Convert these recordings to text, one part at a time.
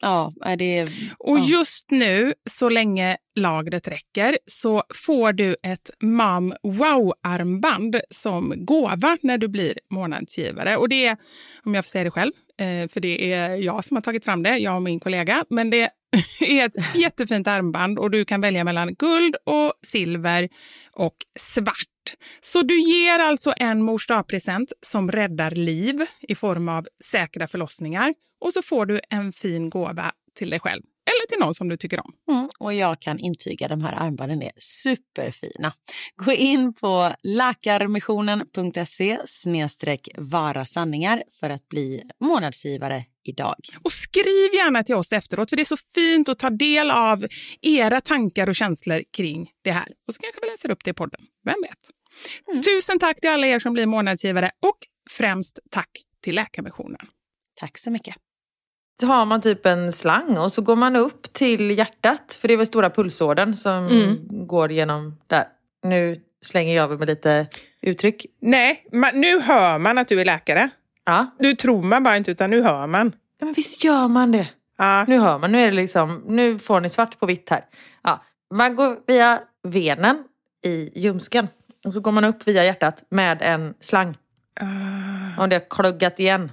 Ja, det är... Och ja. just nu, så länge lagret räcker, så får du ett Mom Wow-armband som gåva när du blir månadsgivare. Och det är, om jag får säga det själv, eh, för det är jag som har tagit fram det, jag och min kollega, men det är ett jättefint armband och du kan välja mellan guld och silver och svart. Så du ger alltså en mors present som räddar liv i form av säkra förlossningar och så får du en fin gåva till dig själv eller till någon som du tycker om. Mm, och jag kan intyga de här armbanden är superfina. Gå in på lakarmissionen.se snedstreck vara sanningar för att bli månadsgivare idag. Och skriv gärna till oss efteråt för det är så fint att ta del av era tankar och känslor kring det här. Och så kanske vi läser upp det i podden, vem vet? Tusen tack till alla er som blir månadsgivare och främst tack till Läkarmissionen. Tack så mycket. Så har man typ en slang och så går man upp till hjärtat. För det är väl stora pulsådern som går genom där. Nu slänger jag med lite uttryck. Nej, man, nu hör man att du är läkare. Ja. Nu tror man bara inte, utan nu hör man. ja men visst gör man det. Ja. Nu hör man, nu är det liksom, nu får ni svart på vitt här. Ja. Man går via venen i ljumsken. Och så går man upp via hjärtat med en slang. Ah. Uh. Om det har kluggat igen.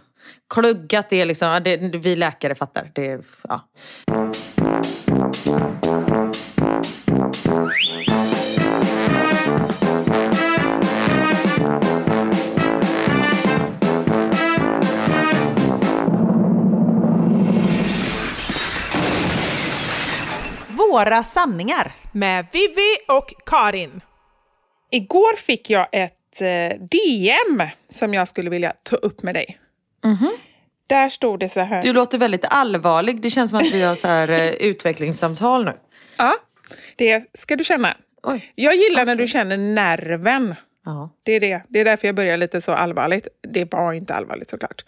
Kluggat är liksom, det, vi läkare fattar. Det, ja. Våra sanningar med Vivi och Karin. Igår fick jag ett eh, DM som jag skulle vilja ta upp med dig. Där stod det så här. Du låter väldigt allvarlig. Det känns som att vi har så här eh, utvecklingssamtal nu. Ja, det ska du känna. Oj. Jag gillar när du känner nerven. Det är det. Det är därför jag börjar lite så allvarligt. Det var inte allvarligt såklart.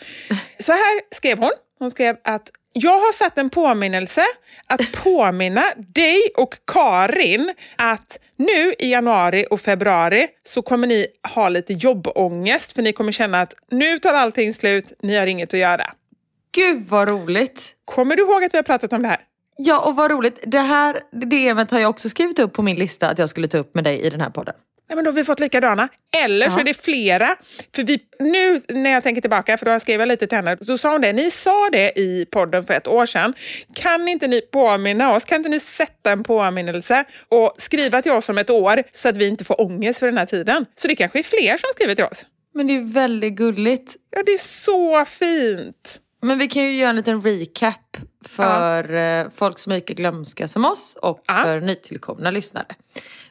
Så här skrev hon. Hon skrev att jag har satt en påminnelse att påminna dig och Karin att nu i januari och februari så kommer ni ha lite jobbångest för ni kommer känna att nu tar allting slut, ni har inget att göra. Gud vad roligt! Kommer du ihåg att vi har pratat om det här? Ja, och vad roligt. Det här DMet har jag också skrivit upp på min lista att jag skulle ta upp med dig i den här podden. Nej, men då har vi fått likadana. Eller så Ja. är det flera. För vi, nu när jag tänker tillbaka, för då skrev jag lite till henne, då sa hon det, ni sa det i podden för ett år sedan. Kan inte ni påminna oss? Kan inte ni sätta en påminnelse och skriva till oss om ett år så att vi inte får ångest för den här tiden? Så det kanske är fler som skriver till oss. Men det är väldigt gulligt. Ja, det är så fint. Men vi kan ju göra en liten recap för eh, folk som är lika glömska som oss och Ja. för nytillkomna lyssnare.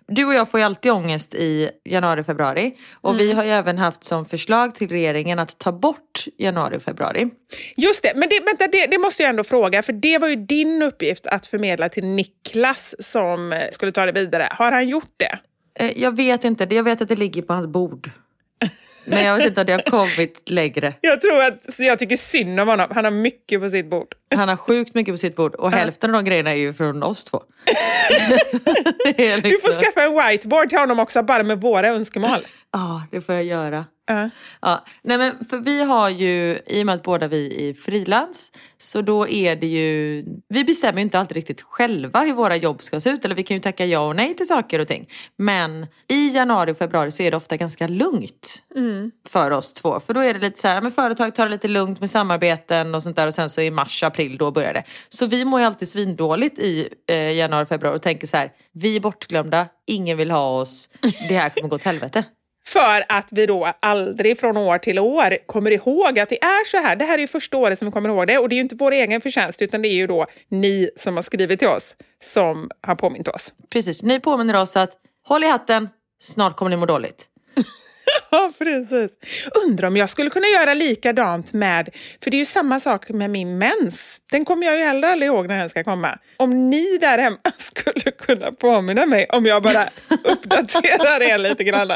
Du och jag får ju alltid ångest i januari, februari. Och vi har ju även haft som förslag till regeringen att ta bort januari februari. Just det, men det, vänta, det, det måste jag ändå fråga, för det var ju din uppgift att förmedla till Niklas som skulle ta det vidare. Har han gjort det? Eh, jag vet inte, jag vet att det ligger på hans bord. Men jag vet inte om det har kommit längre. Jag tror att jag tycker synd om honom. Han har mycket på sitt bord. Han har sjukt mycket på sitt bord och hälften av de grejerna är ju från oss två. Du får skaffa en whiteboard till honom också, bara med våra önskemål. Ja, det får jag göra. Ja. Ja, nej men för vi har ju, i och med att båda vi är frilans, så då är det ju, vi bestämmer ju inte alltid riktigt själva hur våra jobb ska se ut, eller vi kan ju tacka ja och nej till saker och ting. Men i januari och februari så är det ofta ganska lugnt för oss två. För då är det lite så här, men företag tar det lite lugnt med samarbeten och sånt där och sen så i mars, april då börjar det. Så vi mår ju alltid svindåligt i eh, januari, februari och tänker så här, vi är bortglömda, ingen vill ha oss, det här kommer gå åt helvete. För att vi då aldrig från år till år kommer ihåg att det är så här. Det här är ju första året som vi kommer ihåg det och det är ju inte vår egen förtjänst utan det är ju då ni som har skrivit till oss som har påmint oss. Precis, ni påminner oss att håll i hatten, snart kommer ni må dåligt. Ja, precis. Undrar om jag skulle kunna göra likadant med, för det är ju samma sak med min mens. Den kommer jag ju heller aldrig ihåg när den ska komma. Om ni där hemma skulle kunna påminna mig om jag bara uppdaterar er lite grann.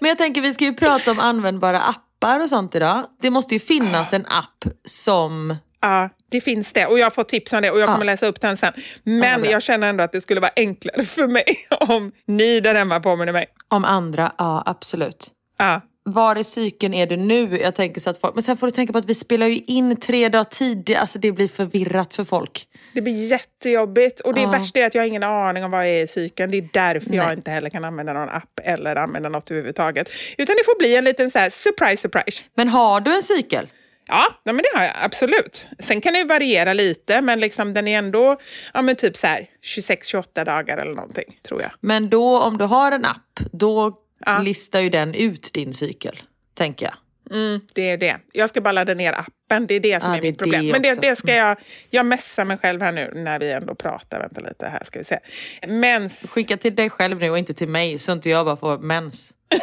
Men jag tänker vi ska ju prata om användbara appar och sånt idag. Det måste ju finnas en app som... Ja, det finns det och jag fått tips om det och jag kommer Ja. läsa upp den sen. Ja, Men bra. jag känner ändå att det skulle vara enklare för mig om ni där hemma påminner mig. Om andra, ja absolut. Ja. Var i cykeln är du nu? Jag tänker så att folk... Men sen får du tänka på att vi spelar ju in tre dagar tidigare. Alltså det blir förvirrat för folk. Det blir jättejobbigt och det Ja. värsta är att jag har ingen aning om vad jag är i cykeln. Det är därför jag Nej. inte heller kan använda någon app eller använda något överhuvudtaget. Utan det får bli en liten så surprise surprise. Men har du en cykel? Ja, ja men det har jag absolut. Sen kan det variera lite, men liksom den är ändå ja, men typ så här 26-28 dagar eller någonting, tror jag. Men då om du har en app, då Ja. listar ju den ut din cykel. Tänker jag. Mm, det är det. Jag ska bara ladda ner appen, det är det som Ja, är det mitt problem. det men det. Mm. det ska jag, jag messar mig själv här nu när vi ändå pratar. Vänta lite, här ska vi se. Mens, Skicka till dig själv nu och inte till mig så inte jag bara får mens.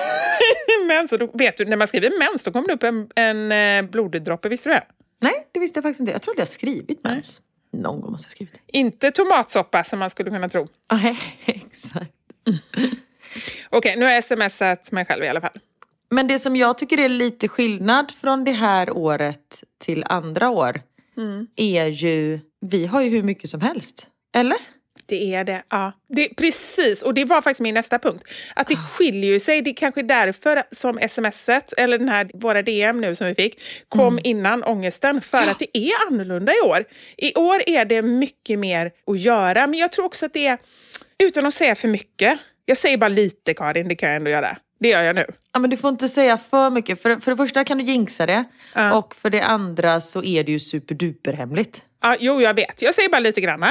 mens, och då vet du, när man skriver mens då kommer det upp en, en eh, bloddroppe, visste du det? Nej, det visste jag faktiskt inte. Jag tror att jag skrivit mens. Någon gång måste jag ha skrivit det. Inte tomatsoppa som man skulle kunna tro. Nej, exakt. Okej, nu har jag smsat mig själv i alla fall. Men det som jag tycker är lite skillnad från det här året till andra år är ju, vi har ju hur mycket som helst. Eller? Det är det, ja. Det, precis, och det var faktiskt min nästa punkt. Att det skiljer ju sig. Det är kanske därför som smset, eller den här, våra DM nu som vi fick, kom innan ångesten. För att det är annorlunda i år. I år är det mycket mer att göra, men jag tror också att det är, utan att säga för mycket, jag säger bara lite Karin, det kan jag ändå göra. Det gör jag nu. Ja, men du får inte säga för mycket. För, för det första kan du jinxa det. Ja. Och för det andra så är det ju superduper hemligt. Ja, jo, jag vet. Jag säger bara lite grann.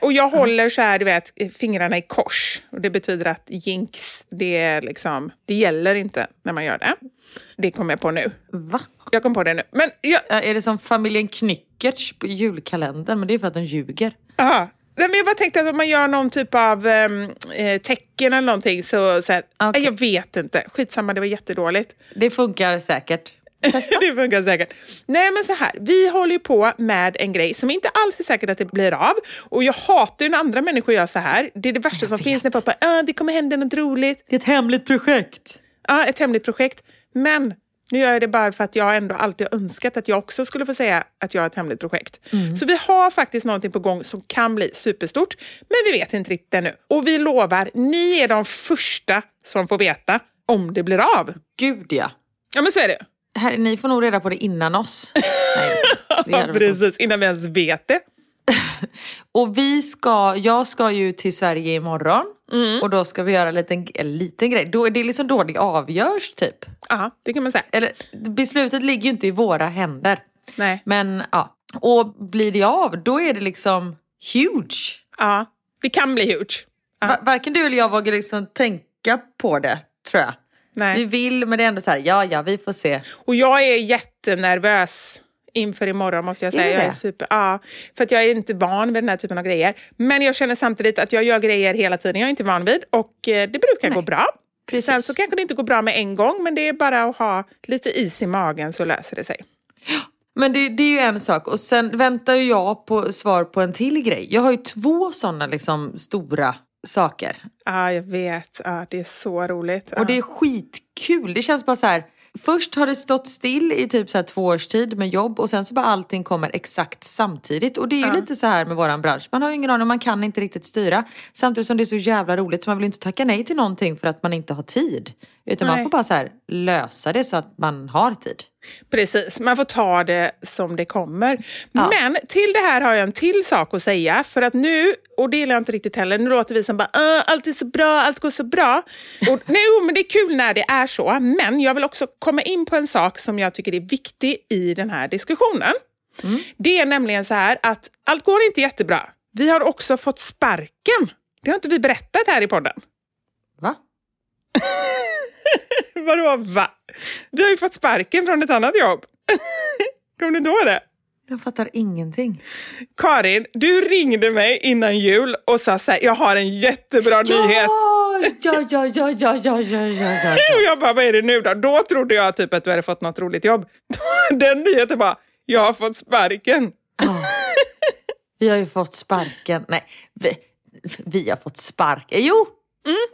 Och jag håller så här, du vet, fingrarna i kors. Och det betyder att jinx, det, är liksom, det gäller inte när man gör det. Det kom jag på nu. Va? Jag kom på det nu. Men jag, Ja, är det som familjen Knyckertz på julkalendern? Men det är för att de ljuger. ja, Nej, men jag bara tänkte att om man gör någon typ av um, eh, tecken eller någonting så, så här, nej, jag vet inte. Skitsamma, det var jättedåligt. Det funkar säkert. Det funkar säkert. Nej men så här, vi håller ju på med en grej som inte alls är säkert att det blir av. Och jag hatar ju när andra människor gör så här. Det är det värsta Jag som vet. finns när bara, "Ah, det kommer hända något roligt. Det är ett hemligt projekt. Ja, ett hemligt projekt. Men nu gör jag det bara för att jag ändå alltid har önskat att jag också skulle få säga att jag har ett hemligt projekt. Så vi har faktiskt någonting på gång som kan bli superstort, men vi vet inte riktigt ännu. Och vi lovar, ni är de första som får veta om det blir av. Gud ja. Ja, men så är det. Här, ni får nog reda på det innan oss. Nej, det precis, innan vi ens vet det. Och vi ska, jag ska ju till Sverige imorgon. Och då ska vi göra en liten, en liten grej. Då, det är liksom då det avgörs typ. Ja, det kan man säga. Eller beslutet ligger ju inte i våra händer. Nej. Men ja. Och blir det av, då är det liksom huge. Ja, det kan bli huge. Ja. Va- varken du eller jag vågar liksom tänka på det, tror jag. Vi Nej. vill, men det är ändå så här, ja ja, vi får se. Och jag är jättenervös inför imorgon måste jag Är säga. du Jag är det? super, ja, för att jag är inte van vid den här typen av grejer. Men jag känner samtidigt att jag gör grejer hela tiden jag är inte van vid och eh, det brukar gå bra. Precis. Sen så kanske det inte går bra med en gång men det är bara att ha lite is i magen så löser det sig. Men det, det är ju en sak och sen väntar jag på svar på en till grej. Jag har ju två sådana liksom stora saker. Ja, jag vet. Ja, det är så roligt. Ja. Och det är skitkul. Det känns bara så här. Först har det stått still i typ så två års tid med jobb och sen så bara allting kommer exakt samtidigt. Och det är ju Ja. lite så här med våran bransch. Man har ju ingen aning, man kan inte riktigt styra. Samtidigt som det är så jävla roligt så man vill inte tacka nej till någonting för att man inte har tid. Utan man Nej. får bara så här lösa det så att man har tid. Precis, man får ta det som det kommer. Ja. Men till det här har jag en till sak att säga. För att nu, och det gillar jag inte riktigt heller, nu låter vi som bara "Åh, allt är så bra, allt går så bra. Och, nej, men det är kul när det är så. Men jag vill också komma in på en sak som jag tycker är viktig i den här diskussionen. Det är nämligen så här att allt går inte jättebra. Vi har också fått sparken. Det har inte vi berättat här i podden. Va? Vadå va? Vi har ju fått sparken från ett annat jobb. Kommer du ihåg det? Jag fattar ingenting. Karin, du ringde mig innan jul och sa så här, jag har en jättebra nyhet. Ja, ja, ja, ja, ja, ja, ja, ja, Och ja. jag bara, vad är det nu då? Då trodde jag typ att du hade fått något roligt jobb. Den nyheten var, jag har fått sparken. Vi har ju fått sparken. Nej, vi, vi har fått sparken. Jo,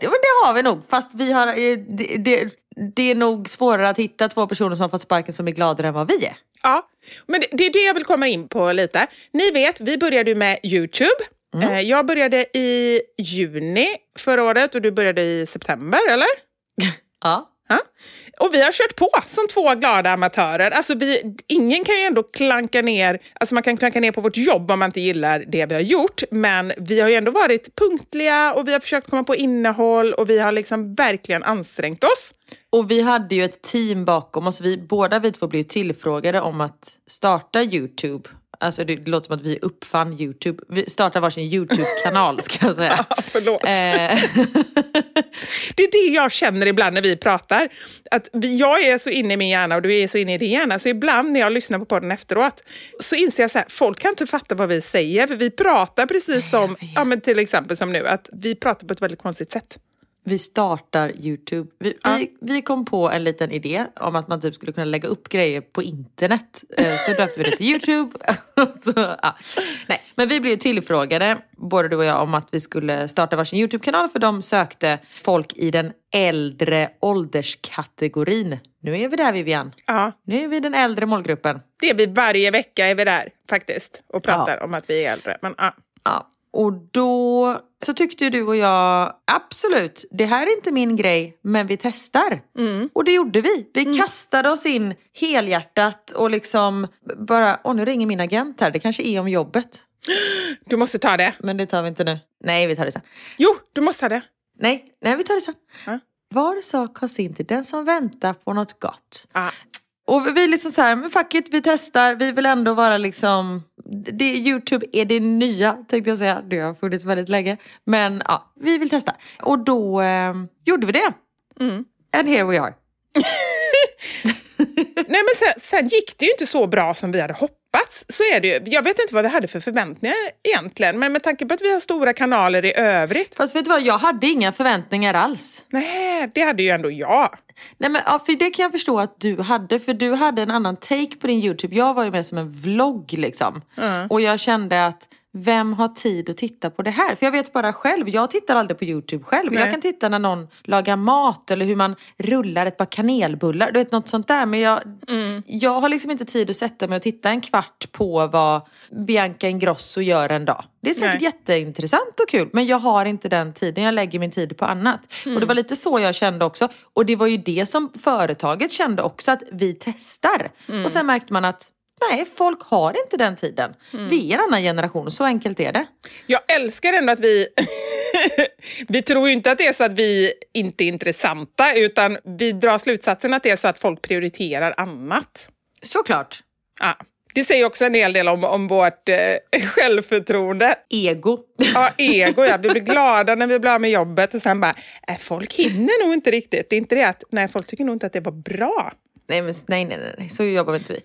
det, men det har vi nog. Fast vi har, eh, det, det, det är nog svårare att hitta två personer som har fått sparken som är gladare än vad vi är. Ja, men det, det är det jag vill komma in på lite. Ni vet, vi började med Youtube. Eh, Jag började i juni förra året och du började i september, eller? Ja. Ja. Och vi har kört på som två glada amatörer. Alltså vi, ingen kan ju ändå klanka ner, alltså man kan klanka ner på vårt jobb om man inte gillar det vi har gjort. Men vi har ju ändå varit punktliga och vi har försökt komma på innehåll och vi har liksom verkligen ansträngt oss. Och vi hade ju ett team bakom oss. Vi, båda vi två blev tillfrågade om att starta Youtube. Alltså det låter som att vi uppfann Youtube. Vi startade varsin Youtube-kanal ska jag säga. Ja, förlåt. Eh, Det är det jag känner ibland när vi pratar. Att jag är så inne i min hjärna och du är så inne i din hjärna. Så ibland när jag lyssnar på podden efteråt så inser jag så här, folk kan inte fatta vad vi säger. För vi pratar precis som, ja, men till exempel som nu, att vi pratar på ett väldigt konstigt sätt. Vi startar Youtube. Vi, Ja. vi, vi kom på en liten idé om att man typ skulle kunna lägga upp grejer på internet. Eh, Så döpte vi det till Youtube. så, ja. Nej, men vi blev tillfrågade, både du och jag, om att vi skulle starta varsin Youtube-kanal för de sökte folk i den äldre ålderskategorin. Nu är vi där Vivian. Ja, Nu är vi den äldre målgruppen. det är vi varje vecka är vi där faktiskt och pratar om att vi är äldre. Men, ja. Och då så tyckte ju du och jag absolut, det här är inte min grej, men vi testar. Och det gjorde vi. Vi kastade oss in helhjärtat och liksom bara, åh nu ringer min agent här, det kanske är om jobbet. Du måste ta det. Men det tar vi inte nu. Nej, vi tar det sen. Jo, du måste ta det. Nej, nej vi tar det sen. Ja. Var sak har sin tid, den som väntar på något gott. Ja. Och vi- är liksom så här, men fuck it, vi testar. Vi vill ändå vara liksom, det, Youtube är det nya tänkte jag säga. Det har funnits väldigt länge. Men ja, vi vill testa. Och då eh, gjorde vi det. Mm. And here we are. Nej, men sen, sen gick det ju inte så bra som vi hade hoppats tappats, så är det ju. Jag vet inte vad vi hade för förväntningar egentligen, men med tanke på att vi har stora kanaler i övrigt. Fast vet du vad, jag hade inga förväntningar alls. Nej, det hade ju ändå jag. Nej men ja, för det kan jag förstå att du hade, för du hade en annan take på din YouTube. Jag var ju med som en vlogg liksom. Och jag kände att vem har tid att titta på det här? För jag vet bara själv, jag tittar aldrig på YouTube själv. Nej. Jag kan titta när någon lagar mat eller hur man rullar ett par kanelbullar. Du vet något sånt där. Men jag, jag har liksom inte tid att sätta mig och titta en kvart på vad Bianca Ingrosso gör en dag. Det är säkert Nej. jätteintressant och kul men jag har inte den tiden. Jag lägger min tid på annat. Och det var lite så jag kände också. Och det var ju det som företaget kände också att vi testar. Och sen märkte man att nej, folk har inte den tiden. Vi är en annan generation, så enkelt är det. Jag älskar ändå att vi... vi tror ju inte att det är så att vi inte är intressanta, utan vi drar slutsatsen att det är så att folk prioriterar annat. Såklart. Ja. Det säger också en hel del om, om vårt eh, självförtroende. Ego. Ja, ego ja. Vi blir glada när vi blir av med jobbet och sen bara, äh, folk hinner nog inte riktigt. Det är inte det att, nej, folk tycker nog inte att det var bra. nej, men, nej, nej, nej, så jobbar inte vi.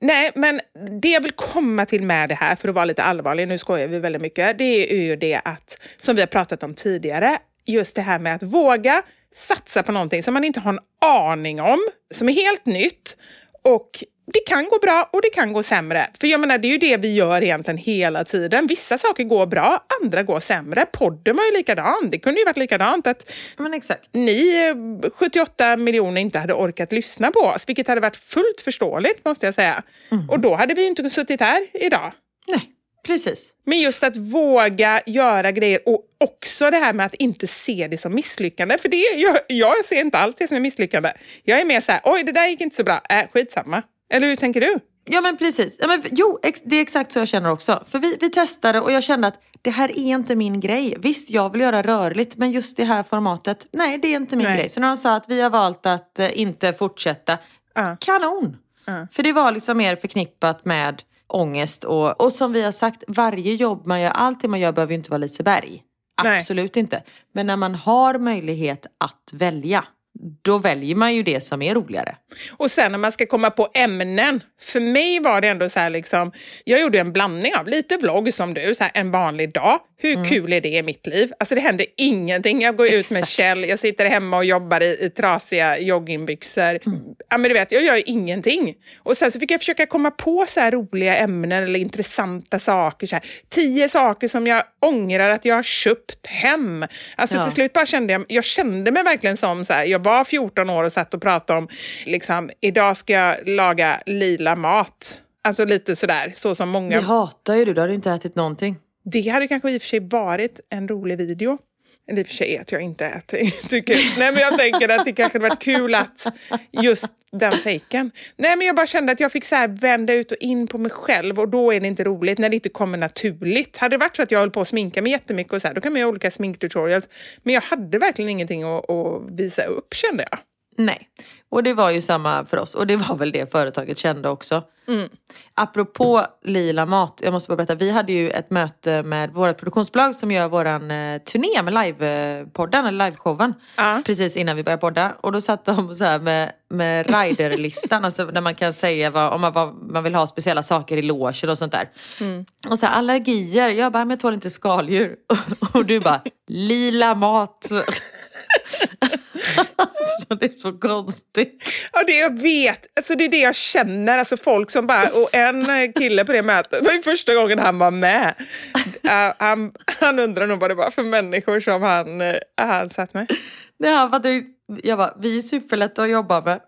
Nej, men det jag vill komma till med det här, för att vara lite allvarlig, nu skojar vi väldigt mycket, det är ju det att, som vi har pratat om tidigare, just det här med att våga satsa på någonting som man inte har en aning om, som är helt nytt och det kan gå bra och det kan gå sämre. För jag menar, det är ju det vi gör egentligen hela tiden. Vissa saker går bra, andra går sämre. Podden var ju likadan. Det kunde ju varit likadant att Men exakt. ni eh, 78 miljoner inte hade orkat lyssna på oss, vilket hade varit fullt förståeligt måste jag säga. Och då hade vi ju inte suttit här idag. Nej, precis. Men just att våga göra grejer och också det här med att inte se det som misslyckande. För det, jag, jag ser inte allt det som är misslyckande. Jag är mer så här, oj det där gick inte så bra, äh, skitsamma. Eller hur tänker du? Ja men precis. Ja, men, jo, ex, det är exakt så jag känner också. För vi, vi testade och jag kände att det här är inte min grej. Visst, jag vill göra rörligt men just det här formatet, nej det är inte min Nej. grej. Så när de sa att vi har valt att eh, inte fortsätta, Ja. kanon! Ja. För det var liksom mer förknippat med ångest och, och som vi har sagt, varje jobb man gör, allting man gör behöver ju inte vara Liseberg. Nej. Absolut inte. Men när man har möjlighet att välja, då väljer man ju det som är roligare. Och sen när man ska komma på ämnen. För mig var det ändå så här liksom, jag gjorde en blandning av lite vlogg som du, så här en vanlig dag. Hur kul är det i mitt liv? Alltså det händer ingenting. Jag går ut med Exakt. Kjell, jag sitter hemma och jobbar i, i trasiga joggingbyxor. Ja men du vet, jag gör ingenting. Och sen så fick jag försöka komma på så här roliga ämnen eller intressanta saker. Så här. Tio saker som jag ångrar att jag har köpt hem. Alltså Ja. till slut bara kände jag, jag kände mig verkligen som så här, jag var 14 år och satt och pratade om, liksom, idag ska jag laga lila mat. Alltså lite sådär, så som många... Det hatar ju du, du har ju inte ätit någonting. Det hade kanske i och för sig varit en rolig video. Eller i och för sig att jag inte äter. Tycker. Nej men jag tänker att det kanske hade varit kul att just den taken. Nej men jag bara kände att jag fick så här vända ut och in på mig själv och då är det inte roligt när det inte kommer naturligt. Hade det varit så att jag höll på att sminka mig jättemycket och så här, då kan man göra olika sminktutorials. Men jag hade verkligen ingenting att, att visa upp kände jag. Nej, och det var ju samma för oss. Och det var väl det företaget kände också. Mm. Apropå lila mat, jag måste bara berätta. Vi hade ju ett möte med vårt produktionsbolag som gör våran eh, turné med livepodden, eller liveshowen. Ja. Precis innan vi började podda. Och då satt de så här med, med riderlistan, alltså där man kan säga vad, om man, vad man vill ha speciella saker i loger och sånt där. Mm. Och så här, allergier, jag bara, men jag tål inte skaldjur. Och du bara, lila mat. Så det är så konstigt. Ja, det jag vet. Alltså, det är det jag känner. Alltså, folk som bara... Och en kille på det mötet, det var ju första gången han var med. Uh, han, han undrar nog vad det var för människor som han, uh, han satt med. Nej, han jag bara, vi är superlätta att jobba med.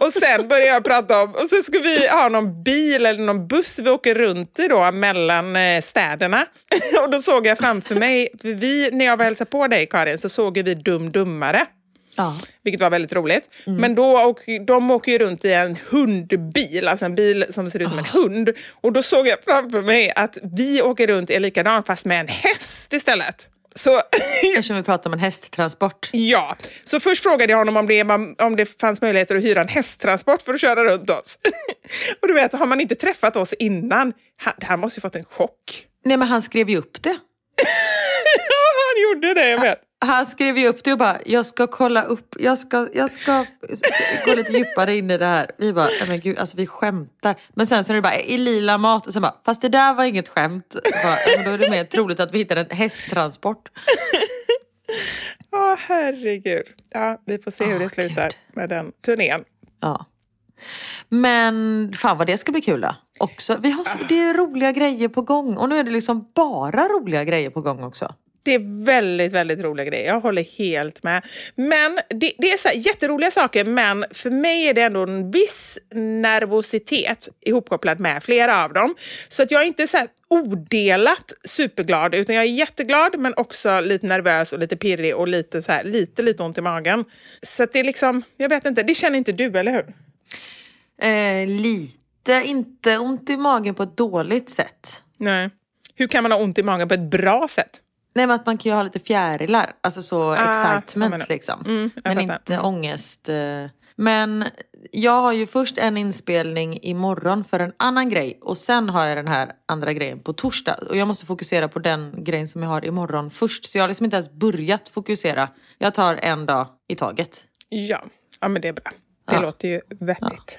Och sen började jag prata om, och så ska vi ha någon bil eller någon buss vi åker runt i då mellan eh, städerna. Och då såg jag framför mig, för vi, när jag var hälsade på dig Karin, så såg vi Dum Dummare. Ja. Vilket var väldigt roligt. Men då och, de åker ju runt i en hundbil, alltså en bil som ser ut som en hund. Och då såg jag framför mig att vi åker runt är likadant fast med en häst istället. Så Eftersom vi pratar om en hästtransport. ja, så först frågade jag honom om det, om det fanns möjligheter att hyra en hästtransport för att köra runt oss. och du vet, har man inte träffat oss innan, han, han måste ju fått en chock. Nej men han skrev ju upp det. Ja, han gjorde det, jag vet. Han skrev ju upp det och bara, jag ska kolla upp, jag ska, jag ska gå lite djupare in i det här. Vi bara, "Nej, men gud, alltså vi skämtar. Men sen så är det bara, i lila mat och sen bara, fast det där var inget skämt. Bara, "Ja, men då är det mer troligt att vi hittar en hästtransport. Åh herregud. Ja, vi får se hur det Åh, slutar Gud. med den turnén. Ja. Men fan vad det ska bli kul då. Också, vi har så, det är roliga grejer på gång och nu är det liksom bara roliga grejer på gång också. Det är väldigt, väldigt roliga grejer. Jag håller helt med. Men det, det är så här jätteroliga saker, men för mig är det ändå en viss nervositet ihopkopplad med flera av dem. Så att jag är inte så här odelat superglad, utan jag är jätteglad, men också lite nervös och lite pirrig och lite, så här, lite, lite ont i magen. Så det är liksom, jag vet inte, det känner inte du, eller hur? Eh, lite, inte ont i magen på ett dåligt sätt. Nej. Hur kan man ha ont i magen på ett bra sätt? Nej men att man kan ju ha lite fjärilar, alltså så Ah, så excitement du. liksom. Mm, men inte ångest. eh. Men jag har ju först en inspelning imorgon för en annan grej och sen har jag den här andra grejen på torsdag. Och jag måste fokusera på den grejen som jag har imorgon först. Så jag har liksom inte ens börjat fokusera. Jag tar en dag i taget. Ja, ja men det är bra. Det Ja. låter ju vettigt.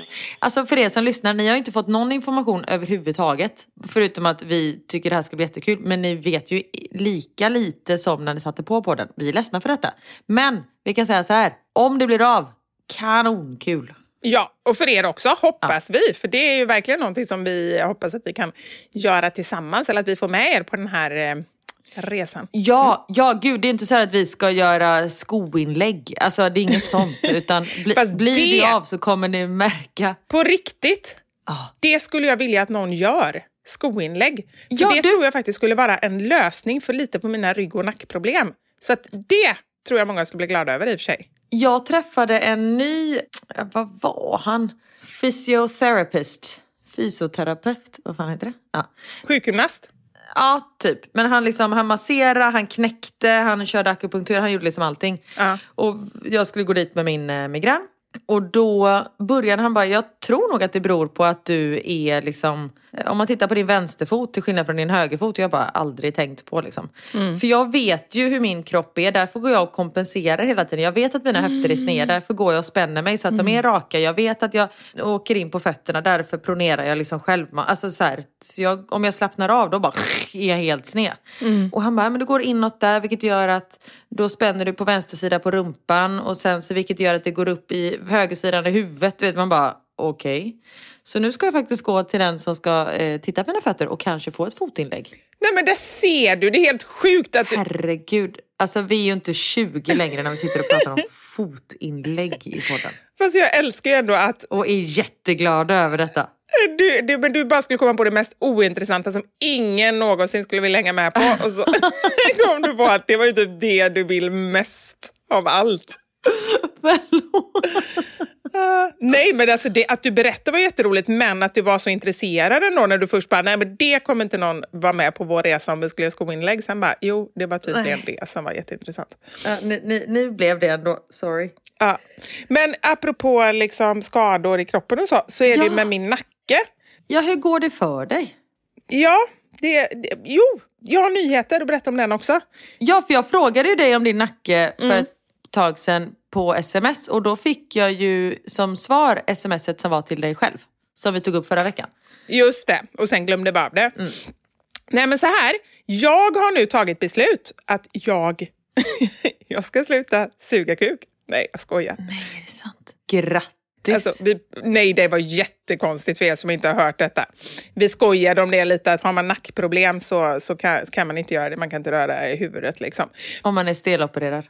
Alltså för er som lyssnar, ni har inte fått någon information överhuvudtaget. Förutom att vi tycker det här ska bli jättekul. Men ni vet ju lika lite som när ni satte på podden. Vi är ledsna för detta. Men vi kan säga så här, om det blir av, kanonkul. Ja, och för er också, hoppas vi. För det är ju verkligen någonting som vi hoppas att vi kan göra tillsammans. Eller att vi får med er på den här eh, resan. Ja, ja gud det är inte så här att vi ska göra skoinlägg. Alltså det är inget sånt. Utan bli, blir det... det- av så kommer ni märka. På riktigt, Ah. det skulle jag vilja att någon gör. Skoinlägg. För Ja, det du- tror jag faktiskt skulle vara en lösning för lite på mina rygg och nackproblem. Så att det tror jag många skulle bli glada över i och för sig. Jag träffade en ny, eh, vad var han? Fysiotherapist. Fysioterapeut, vad fan heter det? Ja. Sjukgymnast. Ja, typ. Men han, liksom, han masserade, han knäckte, han körde akupunktur, han gjorde liksom allting. Ja. Och jag skulle gå dit med min eh, migrän. Och då började han bara, jag tror nog att det beror på att du är liksom, om man tittar på din vänsterfot till skillnad från din högerfot, jag har bara aldrig tänkt på liksom. För jag vet ju hur min kropp är, därför går jag och kompenserar hela tiden. Jag vet att mina höfter är sneda, därför går jag och spänner mig så att de är raka. Jag vet att jag åker in på fötterna, därför pronerar jag liksom själv. Alltså så här, så jag, om jag slappnar av då bara är jag helt sned. Och han bara, men du går inåt där vilket gör att då spänner du på vänster sida på rumpan och sen så vilket gör att det går upp i högersidan i huvudet. Du vet man bara okej. Så nu ska jag faktiskt gå till den som ska eh, titta på mina fötter och kanske få ett fotinlägg. Nej men det ser du, det är helt sjukt att du... Herregud, alltså vi är ju inte 20 längre när vi sitter och pratar om fotinlägg i podden. Fast jag älskar ju ändå att Och är jätteglada över detta. du, du, men du bara skulle komma på det mest ointressanta som ingen någonsin skulle vilja hänga med på. Och så kom du på att det var ju typ det du vill mest av allt. Uh, nej, men alltså det, att du berättade var jätteroligt, men att du var så intresserad ändå när du först bara, nej men det kommer inte någon vara med på vår resa om vi skulle göra skoinlägg. Sen bara, jo, det var tydligen det som var jätteintressant. Ja, nu, nu, nu blev det ändå, sorry. Ja. Men apropå liksom skador i kroppen och så, så är Ja. det med min nacke. Ja, hur går det för dig? Ja, det, det, jo, jag har nyheter att berätta om den också. Ja, för jag frågade ju dig om din nacke för ett tag sedan på sms och då fick jag ju som svar smset som var till dig själv. Som vi tog upp förra veckan. Just det, och sen glömde av det. Nej men så här, jag har nu tagit beslut att jag, jag ska sluta suga kuk. Nej, jag skojar. Nej, är det sant? Grattis! Alltså, vi, nej, det var jättekonstigt för er som inte har hört detta. Vi skojade om det lite, att har man nackproblem så, så kan, kan man inte göra det. Man kan inte röra i huvudet. Liksom. Om man är stelopererad.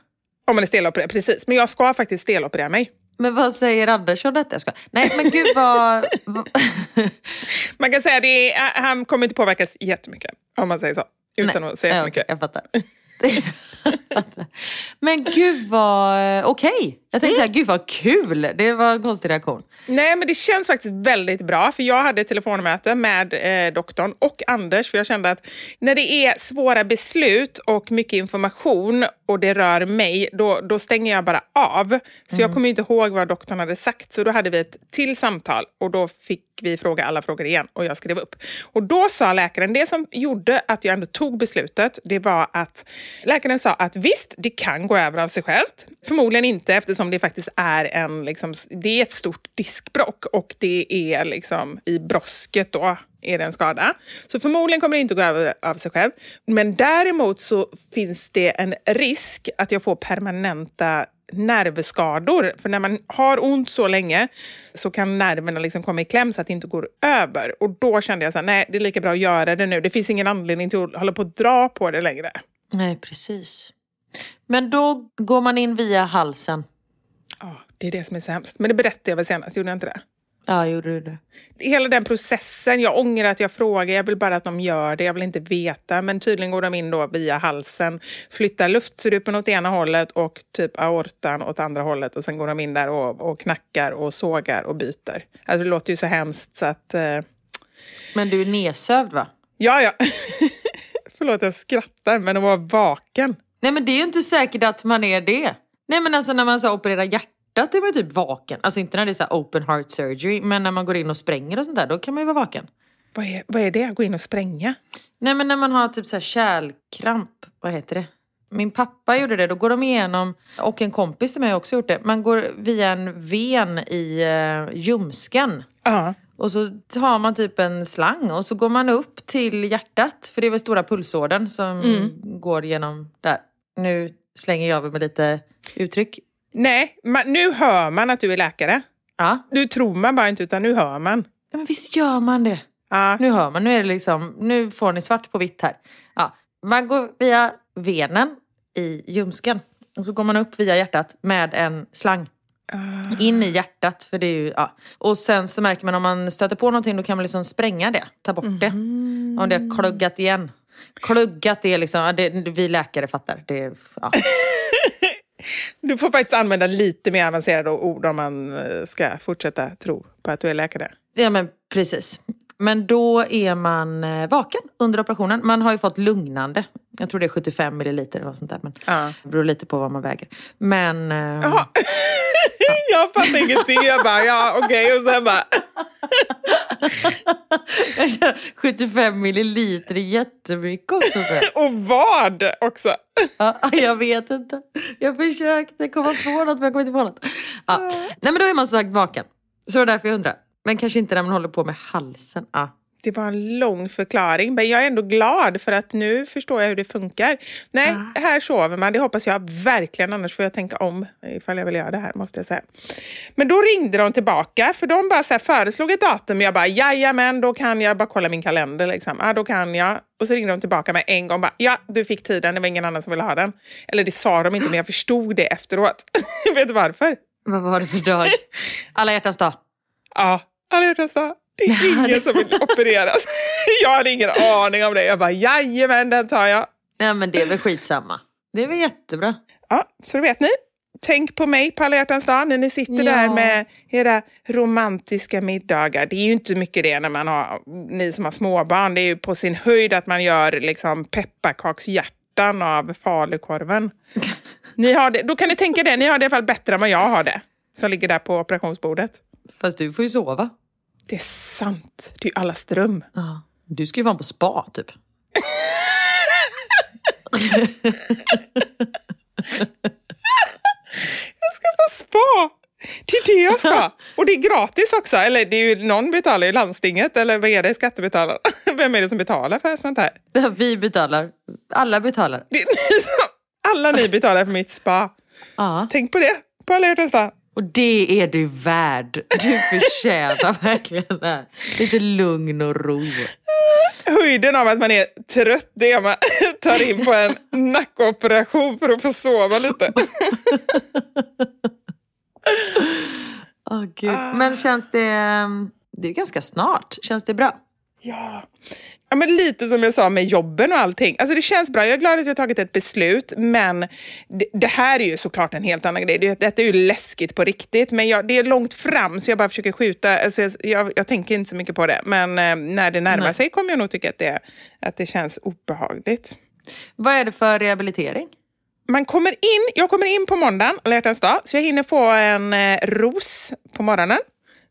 Om man är stelopererad, precis. Men jag ska faktiskt steloperera mig. Men vad säger Anders om detta? Jag ska... Nej men gud vad... Man kan säga att han kommer inte påverkas jättemycket, om man säger så. Utan Nej. att säga för mycket. jag fattar. men gud vad okej. Jag tänkte säga, gud vad kul. Det var en konstig reaktion. Nej, men det känns faktiskt väldigt bra. För jag hade telefonmöte med eh, doktorn och Anders. För jag kände att när det är svåra beslut och mycket information och det rör mig, då, då stänger jag bara av. Så jag kommer inte ihåg vad doktorn hade sagt. Så då hade vi ett till samtal och då fick vi fråga alla frågor igen och jag skrev upp. Och då sa läkaren, det som gjorde att jag ändå tog beslutet, det var att läkaren sa att visst, det kan gå över av sig självt. Förmodligen inte eftersom det faktiskt är en, liksom, det är ett stort diskbrock och det är liksom i brosket då är det en skada. Så förmodligen kommer det inte gå över av sig själv. Men däremot så finns det en risk att jag får permanenta nervskador. För när man har ont så länge så kan nerverna liksom komma i kläm så att det inte går över. Och då kände jag så här, nej det är lika bra att göra det nu. Det finns ingen anledning till att hålla på att dra på det längre. Nej, precis. Men då går man in via halsen. Ja, det är det som är så hemskt. Men det berättade jag väl senast, gjorde jag inte det? Ja, gjorde du det? Hela den processen, jag ångrar att jag frågar, jag vill bara att de gör det, jag vill inte veta. Men tydligen går de in då via halsen, flyttar luftstrupen åt ena hållet och typ aortan åt andra hållet. Och sen går de in där och, och knackar och sågar och byter. Alltså det låter ju så hemskt så att... Eh, Men du är nedsövd va? ja, ja. Förlåt, jag skrattar, men att vara vaken. Nej men det är ju inte säkert att man är det. Nej men alltså när man så opererar hjärtat är man typ vaken. Alltså inte när det är så här open heart surgery, men när man går in och spränger och sånt där, då kan man ju vara vaken. Vad är, vad är det? Gå in och spränga? Nej men när man har typ så här kärlkramp, vad heter det? Min pappa gjorde det, då går de igenom, och en kompis till mig har också gjort det, man går via en ven i uh, ljumsken. Ja. Och så har man typ en slang och så går man upp till hjärtat, för det är väl stora pulsådern som går genom där. Nu slänger jag över med lite uttryck. Nej, man, nu hör man att du är läkare. Ja. Nu tror man bara inte, utan nu hör man. ja men visst gör man det. Ja. Nu hör man, nu är det liksom, nu får ni svart på vitt här. Ja, man går via venen i ljumsken och så går man upp via hjärtat med en slang. In i hjärtat, för det är ju, ja. Och sen så märker man om man stöter på någonting då kan man liksom spränga det, ta bort det. Om det har kluggat igen. Kluggat är liksom, ja, det, vi läkare fattar. Det, ja. Du får faktiskt använda lite mer avancerade ord om man eh, ska fortsätta tro på att du är läkare. ja men precis. Men då är man eh, vaken under operationen. Man har ju fått lugnande. Jag tror det är 75 milliliter eller något sånt där. Men Ja. det beror lite på vad man väger. Men... eh, Jaha. jag fattar ingenting. Jag bara, ja okej. Och sen bara, jag känner 75 milliliter är jättemycket också. och vad också? Ja, jag vet inte. Jag försökte komma på något men jag kom inte på något. Ja. Nej men då är man sagt vaken. Så det var därför jag undrar. Men kanske inte när man håller på med halsen. Ja. Det var en lång förklaring, men jag är ändå glad för att nu förstår jag hur det funkar. Nej, här sover man. Det hoppas jag verkligen, annars får jag tänka om ifall jag vill göra det här, måste jag säga. Men då ringde de tillbaka, för de bara så här föreslog ett datum. Jag bara, jajamän, då kan jag bara kolla min kalender. Liksom. Ja, då kan jag. Och så ringde de tillbaka med en gång. Bara, ja, du fick tiden, det var ingen annan som ville ha den. Eller det sa de inte, men jag förstod det efteråt. Vet du varför? Vad var det för dag? Alla hjärtans dag. Ja, alla hjärtans dag. Det är ingen som vill opereras. Jag hade ingen aning om det. Jag bara, jajamän, den tar jag. Nej men det är väl skitsamma. Det är väl jättebra. Ja, så då vet ni. tänk på mig på alla hjärtans dag när ni sitter Ja. där med era romantiska middagar. Det är ju inte mycket det när man har, ni som har småbarn. Det är ju på sin höjd att man gör liksom pepparkakshjärtan av falukorven. Ni har det, då kan ni tänka det, ni har det i alla fall bättre än vad jag har det. Som ligger där på operationsbordet. Fast du får ju sova. Det är sant. Det är ju allas dröm. Ja. Du ska ju vara på spa typ. Jag ska på spa! Det är det jag ska. Och det är gratis också. Eller det är ju, någon betalar ju landstinget. Eller vad är det? Skattebetalare? Vem är det som betalar för sånt här? Vi betalar. Alla betalar. Det är ni som, alla ni betalar för mitt spa. Ja. Tänk på det. På alla hjärtans dag. Och det är du värd. Du förtjänar verkligen det här. Lite lugn och ro. Höjden av att man är trött det är att man tar in på en nackoperation för att få sova lite. Åh gud. Men känns det... Det är ganska snart. Känns det bra? Ja. Ja, men lite som jag sa med jobben och allting. Alltså det känns bra. Jag är glad att jag har tagit ett beslut, men det, det här är ju såklart en helt annan grej. Det, detta är ju läskigt på riktigt, men jag, det är långt fram så jag bara försöker skjuta. Alltså jag, jag, jag tänker inte så mycket på det, men eh, när det närmar Nej. sig kommer jag nog tycka att det, att det känns obehagligt. Vad är det för rehabilitering? Man kommer in, jag kommer in på måndagen, alla hjärtans dag, så jag hinner få en eh, ros på morgonen.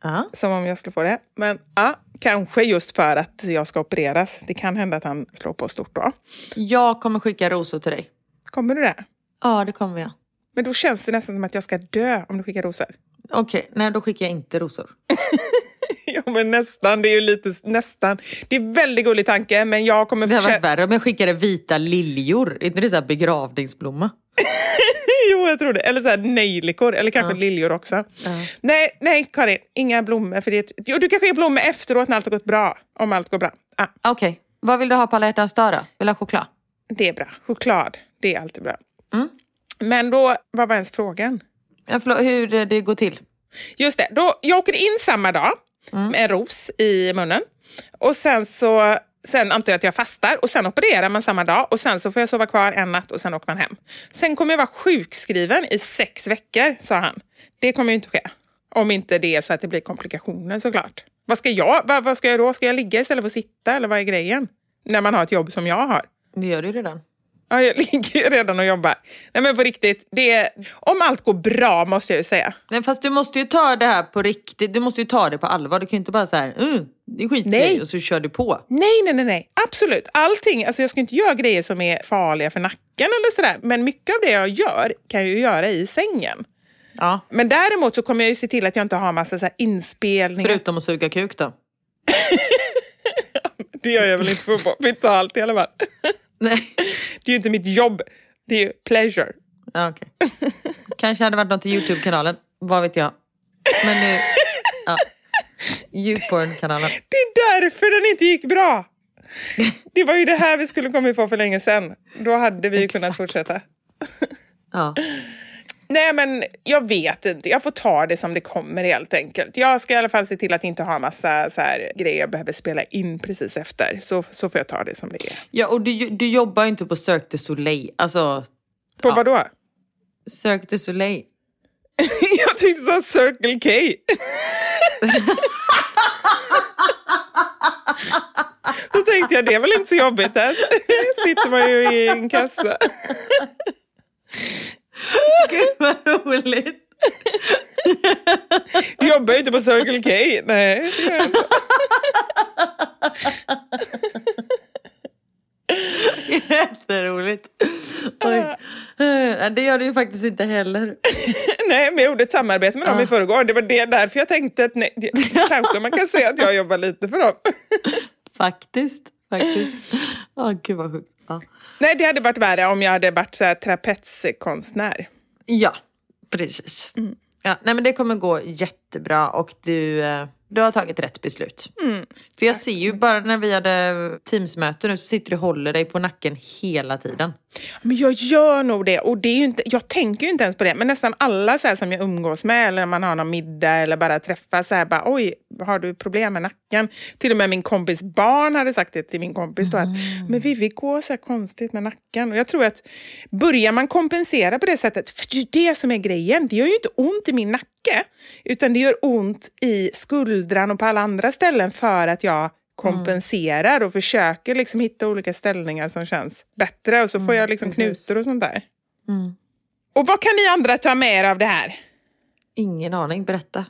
Ja. Som om jag skulle få det. Men ja, kanske just för att jag ska opereras. Det kan hända att han slår på stort då. Jag kommer skicka rosor till dig. Kommer du det? Ja, det kommer jag. Men då känns det nästan som att jag ska dö om du skickar rosor. Okej, nej då skickar jag inte rosor. ja, men nästan. Det är ju lite nästan. Det är en väldigt gullig tanke, men jag kommer... Det hade varit värre om jag skickade vita liljor. Är inte det så här begravningsblomma? jo, jag tror det. Eller så här nejlikor, eller kanske liljor också. Nej, nej, Karin. Inga blommor. För det... Jo, du kan skicka blommor efteråt när allt har gått bra. Om allt går bra. Ah, Okej, vad vill du ha på alla hjärtans dag då? Vill du ha choklad? det är bra. Choklad, det är alltid bra. Mm. Men då, vad var ens frågan? Ja, förlåt, hur eh, det går till? Just det, då, jag åker in samma dag med en ros i munnen. Och sen så sen antar jag att jag fastar och sen opererar man samma dag och sen så får jag sova kvar en natt och sen åker man hem. Sen kommer jag vara sjukskriven i sex veckor, sa han. Det kommer ju inte ske. Om inte det är så att det blir komplikationer såklart. Vad ska jag, vad, vad ska jag då? Ska jag ligga istället för att sitta eller vad är grejen? När man har ett jobb som jag har. Det gör du ju redan. Ja, jag ligger ju redan och jobbar. Nej men på riktigt, det är, om allt går bra måste jag ju säga. Nej, fast du måste ju ta det här på riktigt. Du måste ju ta det på allvar. Du kan ju inte bara så här, mm, det är skitgrej Nej. och så kör du på. Nej, nej, nej, nej. Absolut. Allting. Alltså jag ska inte göra grejer som är farliga för nacken eller sådär. Men mycket av det jag gör kan jag ju göra i sängen. Ja. Men däremot så kommer jag ju se till att jag inte har massa så här inspelningar. Förutom att suga kuk då. Det gör jag väl inte för betalt i alla fall. Nej. Det är ju inte mitt jobb. Det är ju pleasure. Ja, okej. Kanske hade varit något i Youtube-kanalen. Vad vet jag. Men nu... Ja. Youporn-kanalen. Det är därför den inte gick bra. Det var ju det här vi skulle kommit på för länge sedan. Då hade vi ju kunnat fortsätta. Ja. Nej, men jag vet inte. Jag får ta det som det kommer helt enkelt. Jag ska i alla fall se till att inte ha massa så här, grejer jag behöver spela in precis efter. Så, så får jag ta det som det är. ja, och du, du jobbar ju inte på Cirque du Soleil. Alltså, På Ja. vad då? Cirque du Soleil. jag tyckte du sa Circle K. Då tänkte jag, det är väl inte så jobbigt. Där sitter man ju i en kassa. Gud vad roligt. Du jobbar ju inte på Circle K. Nej, det gör jag inte. Jätteroligt. Oj. Det gör du ju faktiskt inte heller. Nej, men jag gjorde ett samarbete med dem Ah. i förrgår. Det var det därför jag tänkte att nej, det, kanske man kan säga att jag jobbar lite för dem. Faktiskt. Faktiskt. Åh gud vad sjukt. Ja. Nej, det hade varit värre om jag hade varit så här trapetskonstnär. ja, precis. Ja, nej men det kommer gå jättebra och du, eh, du har tagit rätt beslut. Mm. För jag ser ju bara när vi hade teamsmöte nu så sitter du och håller dig på nacken hela tiden. Men jag gör nog det. Och det är inte, jag tänker ju inte ens på det. Men nästan alla så som jag umgås med eller när man har någon middag eller bara träffas så här bara oj, har du problem med nacken? Till och med min kompis barn hade sagt det till min kompis då att men Vivi går så här konstigt med nacken. Och jag tror att börjar man kompensera på det sättet, för det är det som är grejen. Det gör ju inte ont i min nacke utan det gör ont i skuldran och på alla andra ställen för att jag kompenserar och försöker liksom hitta olika ställningar som känns bättre och så får jag liksom knutor och sånt där. Mm. Och vad kan ni andra ta med er av det här? Ingen aning, berätta.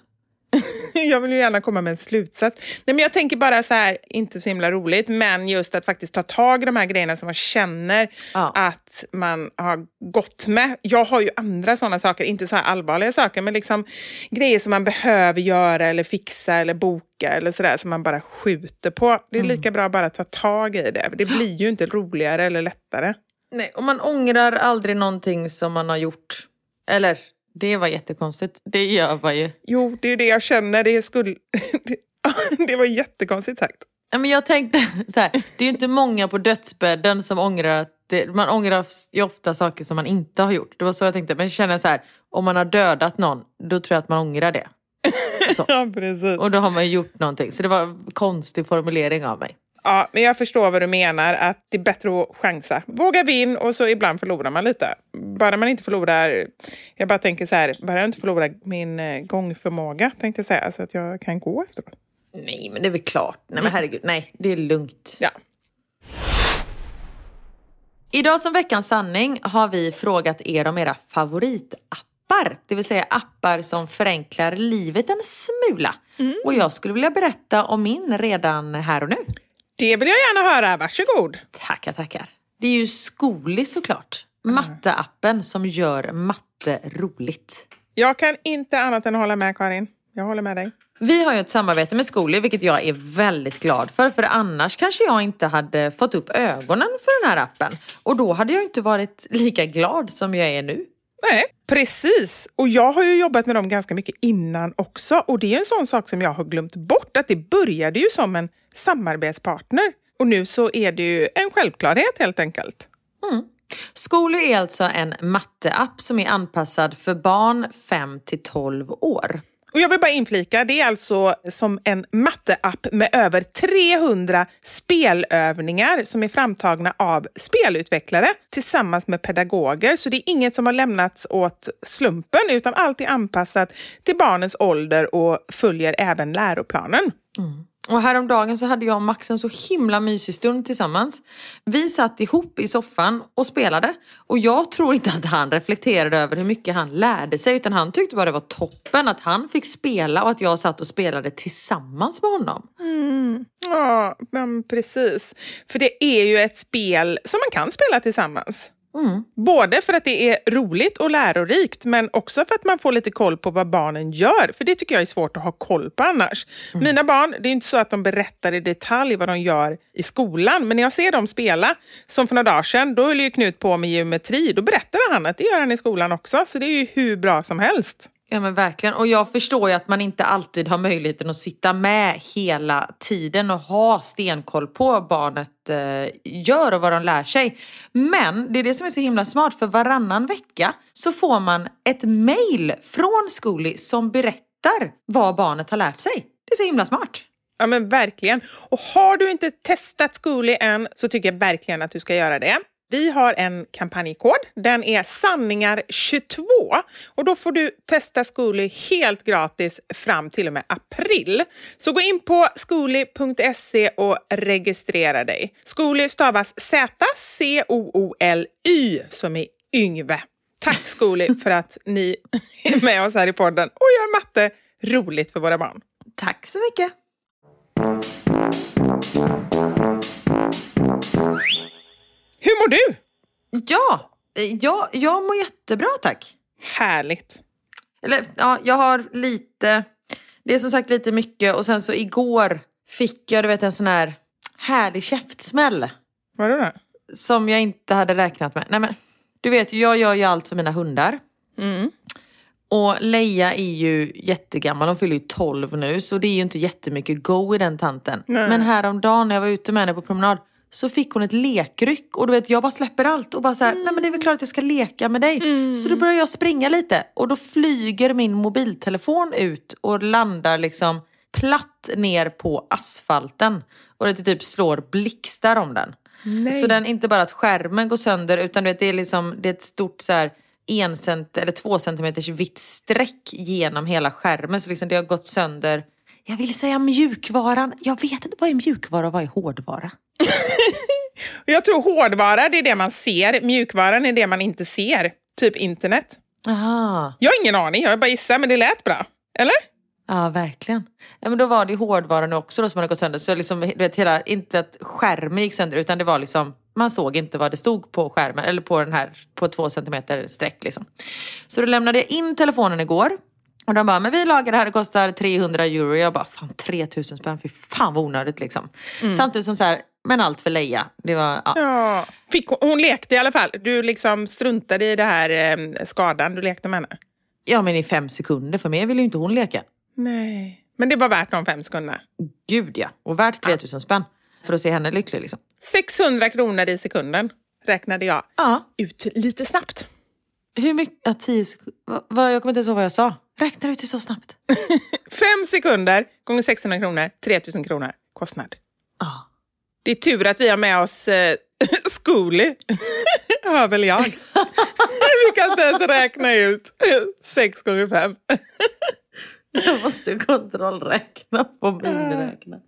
jag vill ju gärna komma med en slutsats. Nej, men jag tänker bara så här, inte så himla roligt, men just att faktiskt ta tag i de här grejerna som man känner Ja. att man har gått med. Jag har ju andra sådana saker, inte så här allvarliga saker, men liksom grejer som man behöver göra eller fixa eller boka eller sådär som man bara skjuter på. Det är lika bra att bara ta tag i det. Det blir ju inte roligare eller lättare. Nej, och man ångrar aldrig någonting som man har gjort. Eller, det var jättekonstigt. Det gör man ju. Jo, det är det jag känner. Det, skulle... det var jättekonstigt sagt. Men jag tänkte så här, det är ju inte många på dödsbädden som ångrar att det, man ångrar ju ofta saker som man inte har gjort. Det var så jag tänkte. Men jag känner så här, om man har dödat någon, då tror jag att man ångrar det. Så. Ja, precis. Och då har man ju gjort någonting. Så det var en konstig formulering av mig. Ja, men jag förstår vad du menar, att det är bättre att chansa. Våga vinn och så ibland förlorar man lite. Bara man inte förlorar, jag bara tänker så här, bara jag inte förlorar min eh, gångförmåga, tänkte jag säga, så att jag kan gå efteråt. Nej, men det är väl klart. Nej, men herregud. Nej, det är lugnt. Ja. Idag som veckans sanning har vi frågat er om era favoritappar. Det vill säga appar som förenklar livet en smula. Och jag skulle vilja berätta om min redan här och nu. Det vill jag gärna höra, varsågod. Tackar, tackar. Det är ju Skoli såklart. Matteappen som gör matte roligt. Jag kan inte annat än hålla med Karin. Jag håller med dig. Vi har ju ett samarbete med Skoli vilket jag är väldigt glad för. För annars kanske jag inte hade fått upp ögonen för den här appen. Och då hade jag inte varit lika glad som jag är nu. Nej, precis. Och jag har ju jobbat med dem ganska mycket innan också. Och det är en sån sak som jag har glömt bort. Att det började ju som en samarbetspartner. Och nu så är det ju en självklarhet helt enkelt. Skoli är alltså en matteapp som är anpassad för barn 5 till 12 år. Och jag vill bara inflika, det är alltså som en matteapp med över 300 spelövningar som är framtagna av spelutvecklare tillsammans med pedagoger. Så det är inget som har lämnats åt slumpen utan allt är anpassat till barnens ålder och följer även läroplanen. Mm. Och häromdagen så hade jag och Max en så himla mysig stund tillsammans. Vi satt ihop i soffan och spelade. Och jag tror inte att han reflekterade över hur mycket han lärde sig. Utan han tyckte bara det var toppen att han fick spela och att jag satt och spelade tillsammans med honom. Mm. Ja, men precis. För det är ju ett spel som man kan spela tillsammans. Både för att det är roligt och lärorikt men också för att man får lite koll på vad barnen gör. För det tycker jag är svårt att ha koll på annars. Mina barn, det är inte så att de berättar i detalj vad de gör i skolan. Men när jag ser dem spela, som för några dagar sedan, då höll ju Knut på med geometri. Då berättade han att det gör han i skolan också. Så det är ju hur bra som helst. Ja men verkligen. Och jag förstår ju att man inte alltid har möjligheten att sitta med hela tiden och ha stenkoll på vad barnet eh, gör och vad de lär sig. Men det är det som är så himla smart för varannan vecka så får man ett mail från Zcooly som berättar vad barnet har lärt sig. Det är så himla smart. Ja men verkligen. Och har du inte testat Zcooly än så tycker jag verkligen att du ska göra det. Vi har en kampanjkod. Den är sanningar22 och då får du testa Zcooly helt gratis fram till och med april. Så gå in på zcooly.se och registrera dig. Zcooly stavas Z-C-O-O-L-Y som i Yngve. Tack Zcooly för att ni är med oss här i podden och gör matte roligt för våra barn. Tack så mycket. Hur mår du? Ja, eh, ja jag mår jättebra tack. Härligt. Eller ja, jag har lite, det är som sagt lite mycket och sen så igår fick jag du vet en sån här härlig käftsmäll. Vadå då? Som jag inte hade räknat med. Nej men, du vet jag gör ju allt för mina hundar. Mm. Och Leia är ju jättegammal, hon fyller ju 12 nu så det är ju inte jättemycket go i den tanten. Nej. Men häromdagen när jag var ute med henne på promenad så fick hon ett lekryck och du vet jag bara släpper allt och bara så här, nej men det är väl klart att jag ska leka med dig. Så då börjar jag springa lite och då flyger min mobiltelefon ut och landar liksom platt ner på asfalten. Och det typ slår blixtar om den. Så den inte bara att skärmen går sönder utan du vet, det är liksom det är ett stort så här en cent eller två centimeters vitt streck genom hela skärmen. Så liksom det har gått sönder. Jag vill säga mjukvaran. Jag vet inte vad är mjukvara och vad är hårdvara. Jag tror hårdvara det är det man ser, mjukvaran är det man inte ser. Typ internet. Aha. Jag har ingen aning, jag bara gissar men det lät bra. Eller? Ja, verkligen. Ja, men då var det ju hårdvaran också då som hade gått sönder. Så liksom, du vet, hela, inte att skärmen gick sönder utan det var liksom, man såg inte vad det stod på skärmen eller på den här, på två centimeter streck liksom. Så då lämnade jag in telefonen igår. Och de bara, men vi lagar det här, det kostar 300 euro. Jag bara, fan 3000 spänn, fy fan vad onödigt liksom. Samtidigt som så här, men allt för Leia. Det var, ja. Ja. Fick hon, hon lekte i alla fall. Du liksom struntade i det här eh, skadan, du lekte med henne. ja men i fem sekunder, för mer vill ju inte hon leka. Nej. Men det var värt de fem sekunderna. Gud ja, och värt 3000 spänn. För att se henne lycklig liksom. 600 kronor i sekunden räknade jag Ja. ut lite snabbt. Hur mycket? Ja, tio sekunder. Jag kommer inte ens ihåg vad jag sa. Räknar ut det så snabbt? Fem sekunder gånger 600 kronor, 3000 kronor kostnad. Ja. Det är tur att vi har med oss eh, Skooly, hör väl jag. vi kan inte ens räkna ut sex gånger fem. Jag måste kontrollräkna på miniräknaren.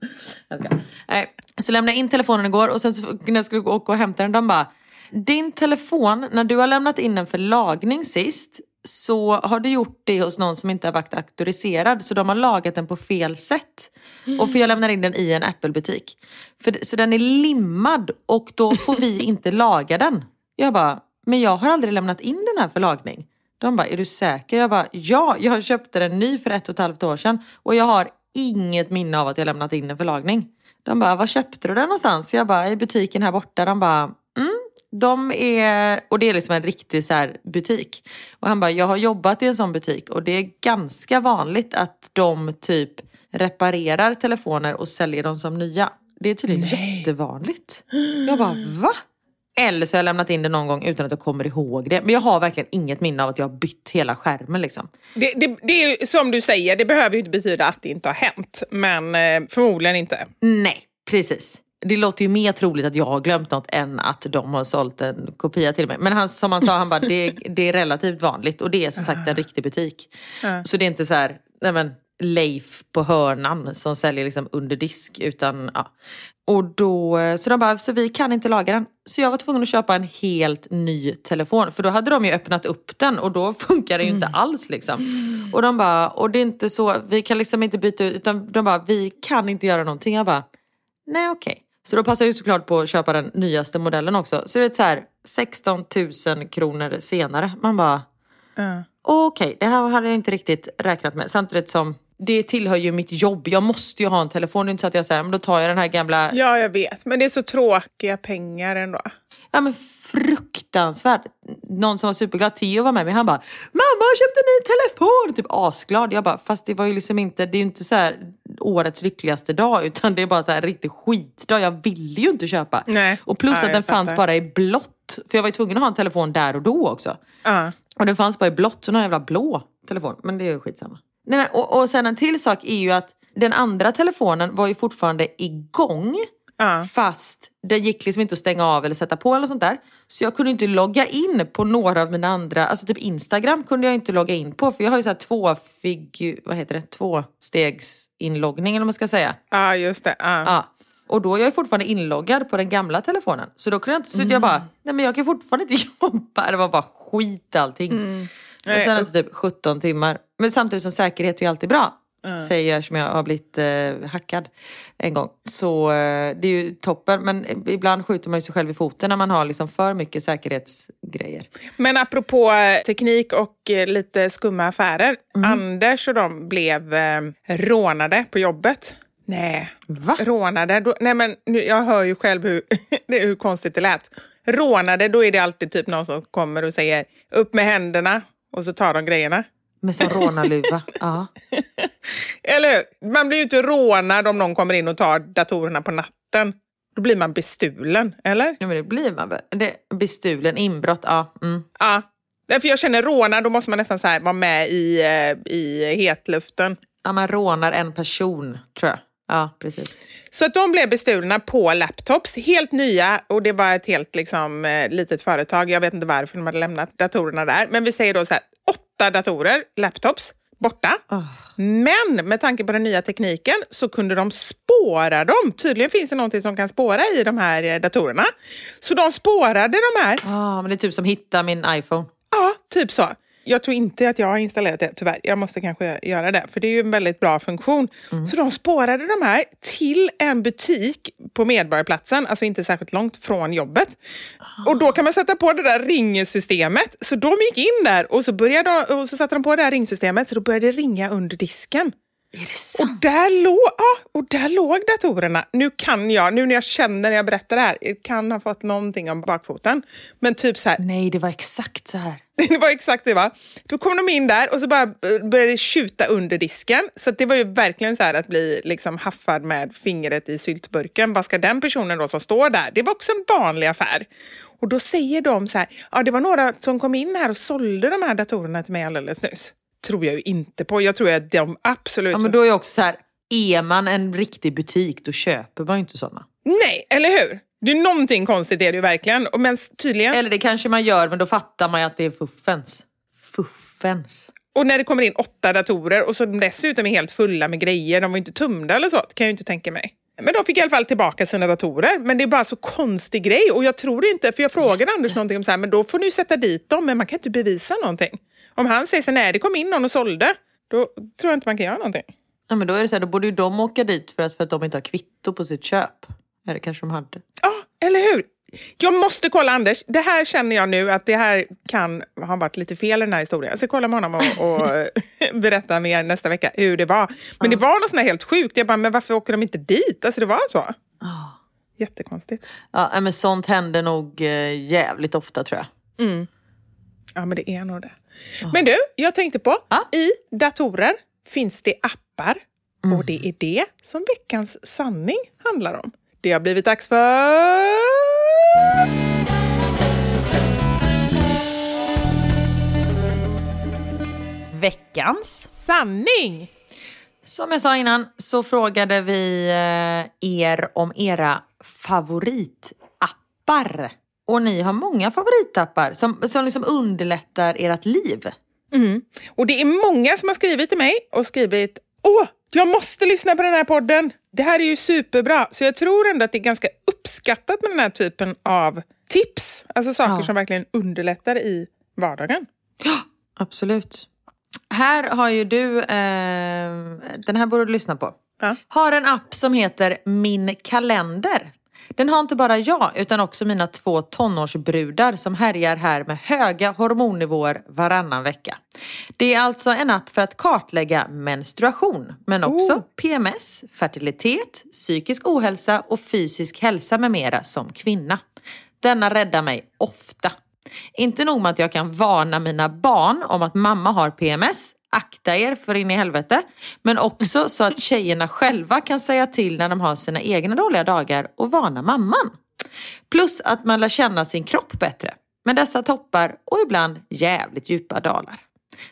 Okay. Nej. Så lämnade jag in telefonen igår och sen så, när jag skulle åka och hämta den, de bara Din telefon, när du har lämnat in den för lagning sist så har du gjort det hos någon som inte har varit auktoriserad så de har lagat den på fel sätt. Och för jag lämnar in den i en Apple-butik. För, så den är limmad och då får vi inte laga den. Jag bara, men jag har aldrig lämnat in den här för lagning. De bara, är du säker? Jag bara, ja, jag köpte den ny för ett och ett halvt år sedan och jag har inget minne av att jag lämnat in den för lagning. De bara, var köpte du den någonstans? Jag bara, i butiken här borta. De bara, mm, de är, och det är liksom en riktig så här butik. Och han bara, jag har jobbat i en sån butik och det är ganska vanligt att de typ reparerar telefoner och säljer dem som nya. Det är tydligen jättevanligt. Jag bara, va? Eller så har jag lämnat in det någon gång utan att jag kommer ihåg det. Men jag har verkligen inget minne av att jag har bytt hela skärmen liksom. Det, det, det är ju som du säger, det behöver ju inte betyda att det inte har hänt. Men eh, förmodligen inte. Nej, precis. Det låter ju mer troligt att jag har glömt något än att de har sålt en kopia till mig. Men han, som han sa, han bara, det, det är relativt vanligt och det är som sagt en riktig butik. Så det är inte så här, nej men Leif på hörnan som säljer liksom under disk utan ja. Och då, så de bara, så vi kan inte laga den. Så jag var tvungen att köpa en helt ny telefon. För då hade de ju öppnat upp den och då funkar det ju inte alls liksom. Och de bara, och det är inte så, vi kan liksom inte byta ut, utan de bara, vi kan inte göra någonting. Jag bara, nej okej. Så då passar jag ju såklart på att köpa den nyaste modellen också. Så det är så här 16 000 kronor senare. Man bara, okej, det här hade jag inte riktigt räknat med. Samtidigt som det tillhör ju mitt jobb. Jag måste ju ha en telefon. Det är inte så att jag säger, men då tar jag den här gamla Ja, jag vet. Men det är så tråkiga pengar ändå. Ja men fruktansvärt. Någon som var superglad, Theo var med mig, han bara Mamma har köpt en ny telefon! Typ asglad. Jag bara, fast det var ju liksom inte, det är ju inte så här årets lyckligaste dag utan det är bara så här riktig skitdag. Jag ville ju inte köpa. Nej. Och plus Ja, att den fanns bara i blått. För jag var ju tvungen att ha en telefon där och då också. Ja. Och den fanns bara i blått, så någon jävla blå telefon. Men det är ju skitsamma. Nej, men, och, och sen en till sak är ju att den andra telefonen var ju fortfarande igång. Ja. Fast det gick liksom inte att stänga av eller sätta på eller sånt där. Så jag kunde inte logga in på några av mina andra, alltså typ Instagram kunde jag inte logga in på. För jag har ju så här två figu, vad heter det, tvåstegsinloggning eller vad man ska säga. ja, just det. Ja. Ja. Och då är jag fortfarande inloggad på den gamla telefonen. Så då kunde jag inte, så jag bara, nej men jag kan fortfarande inte jobba. Det var bara skit allting. Men Nej, sen efter typ 17 timmar. Men samtidigt som säkerhet är ju alltid bra. Säger jag som jag har blivit eh, hackad en gång. Så eh, det är ju toppen. Men ibland skjuter man ju sig själv i foten när man har liksom för mycket säkerhetsgrejer. Men apropå eh, teknik och eh, lite skumma affärer. Anders och de blev eh, rånade på jobbet. Nej, Va? rånade. Då, nej men nu, jag hör ju själv hur, hur konstigt det lät. Rånade, då är det alltid typ någon som kommer och säger upp med händerna och så tar de grejerna. Med sån rånarluva. ja. Eller hur? Man blir ju inte rånad om någon kommer in och tar datorerna på natten. Då blir man bestulen, eller? ja, men det blir man väl. Bestulen, inbrott, ja. Mm. Ja. För jag känner rånad, då måste man nästan så här vara med i, eh, i hetluften. Ja, man rånar en person, tror jag. Ja, precis. Så att de blev bestulna på laptops, helt nya och det var ett helt liksom, eh, litet företag. Jag vet inte varför de hade lämnat datorerna där. Men vi säger då så här, åtta datorer, laptops, borta. Oh. Men med tanke på den nya tekniken så kunde de spåra dem. Tydligen finns det någonting som kan spåra i de här eh, datorerna. Så de spårade de här. Ja, men det är typ som hitta min iPhone. Ja, typ så. Jag tror inte att jag har installerat det, tyvärr. Jag måste kanske göra det, för det är ju en väldigt bra funktion. Mm. Så de spårade de här till en butik på Medborgarplatsen, alltså inte särskilt långt från jobbet. Och då kan man sätta på det där ringsystemet. Så de gick in där och så, började de, och så satte de på det här ringsystemet, så då började det ringa under disken. Är det sant? Och där, låg, ja, och där låg datorerna. Nu kan jag, nu när jag känner när jag berättar det här, jag kan ha fått någonting om bakfoten. Men typ så här, Nej, det var exakt så här. det var exakt det va. Då kom de in där och så bara eh, började det tjuta under disken. Så det var ju verkligen så här att bli liksom haffad med fingret i syltburken. Vad ska den personen då som står där? Det var också en vanlig affär. Och då säger de så här, ja det var några som kom in här och sålde de här datorerna till mig alldeles nyss. Tror jag ju inte på. Jag tror att de absolut... Ja, men då är jag också så här, är man en riktig butik då köper man ju inte sådana. Nej, eller hur? Det är någonting konstigt är det ju verkligen. Men tydligen... Eller det kanske man gör, men då fattar man ju att det är fuffens. Fuffens. Och när det kommer in åtta datorer och så de dessutom är helt fulla med grejer, de var ju inte tömda eller så, det kan jag ju inte tänka mig. Men de fick i alla fall tillbaka sina datorer. Men det är bara så konstig grej. Och jag tror inte, för jag frågade Anders någonting om så här, men då får ni ju sätta dit dem, men man kan inte bevisa någonting. Om han säger så nej det kom in någon och sålde, då tror jag inte man kan göra någonting. Ja, men då är det så här, då borde ju de åka dit för att, för att de inte har kvitto på sitt köp. Det kanske de hade. Ja, eller hur? Jag måste kolla Anders. Det här känner jag nu att det här kan ha varit lite fel i den här historien. Jag ska kolla med honom och, och berätta mer nästa vecka hur det var. Men det var något sånt här helt sjukt. Jag bara, men varför åker de inte dit? Alltså det var så. Oh. Jättekonstigt. Ja, men sånt händer nog eh, jävligt ofta tror jag. Mm. Ja, men det är nog det. Men du, jag tänkte på, i datorer finns det appar och det är det som veckans sanning handlar om. Det har blivit dags för... Veckans sanning! Som jag sa innan så frågade vi eh, er om era favoritappar. Och ni har många favoritappar som, som liksom underlättar ert liv. Mm. Och det är många som har skrivit till mig och skrivit Åh, jag måste lyssna på den här podden. Det här är ju superbra. Så jag tror ändå att det är ganska uppskattat med den här typen av tips. Alltså saker Ja. som verkligen underlättar i vardagen. Absolut. Här har ju du, eh, den här borde du lyssna på. Ja. Har en app som heter Min kalender. Den har inte bara jag utan också mina två tonårsbrudar som härjar här med höga hormonnivåer varannan vecka. Det är alltså en app för att kartlägga menstruation men också Oh. PMS, fertilitet, psykisk ohälsa och fysisk hälsa med mera som kvinna. Denna räddar mig ofta. Inte nog med att jag kan varna mina barn om att mamma har PMS, akta er för in i helvete. Men också så att tjejerna själva kan säga till när de har sina egna dåliga dagar och varna mamman. Plus att man lär känna sin kropp bättre. Med dessa toppar och ibland jävligt djupa dalar.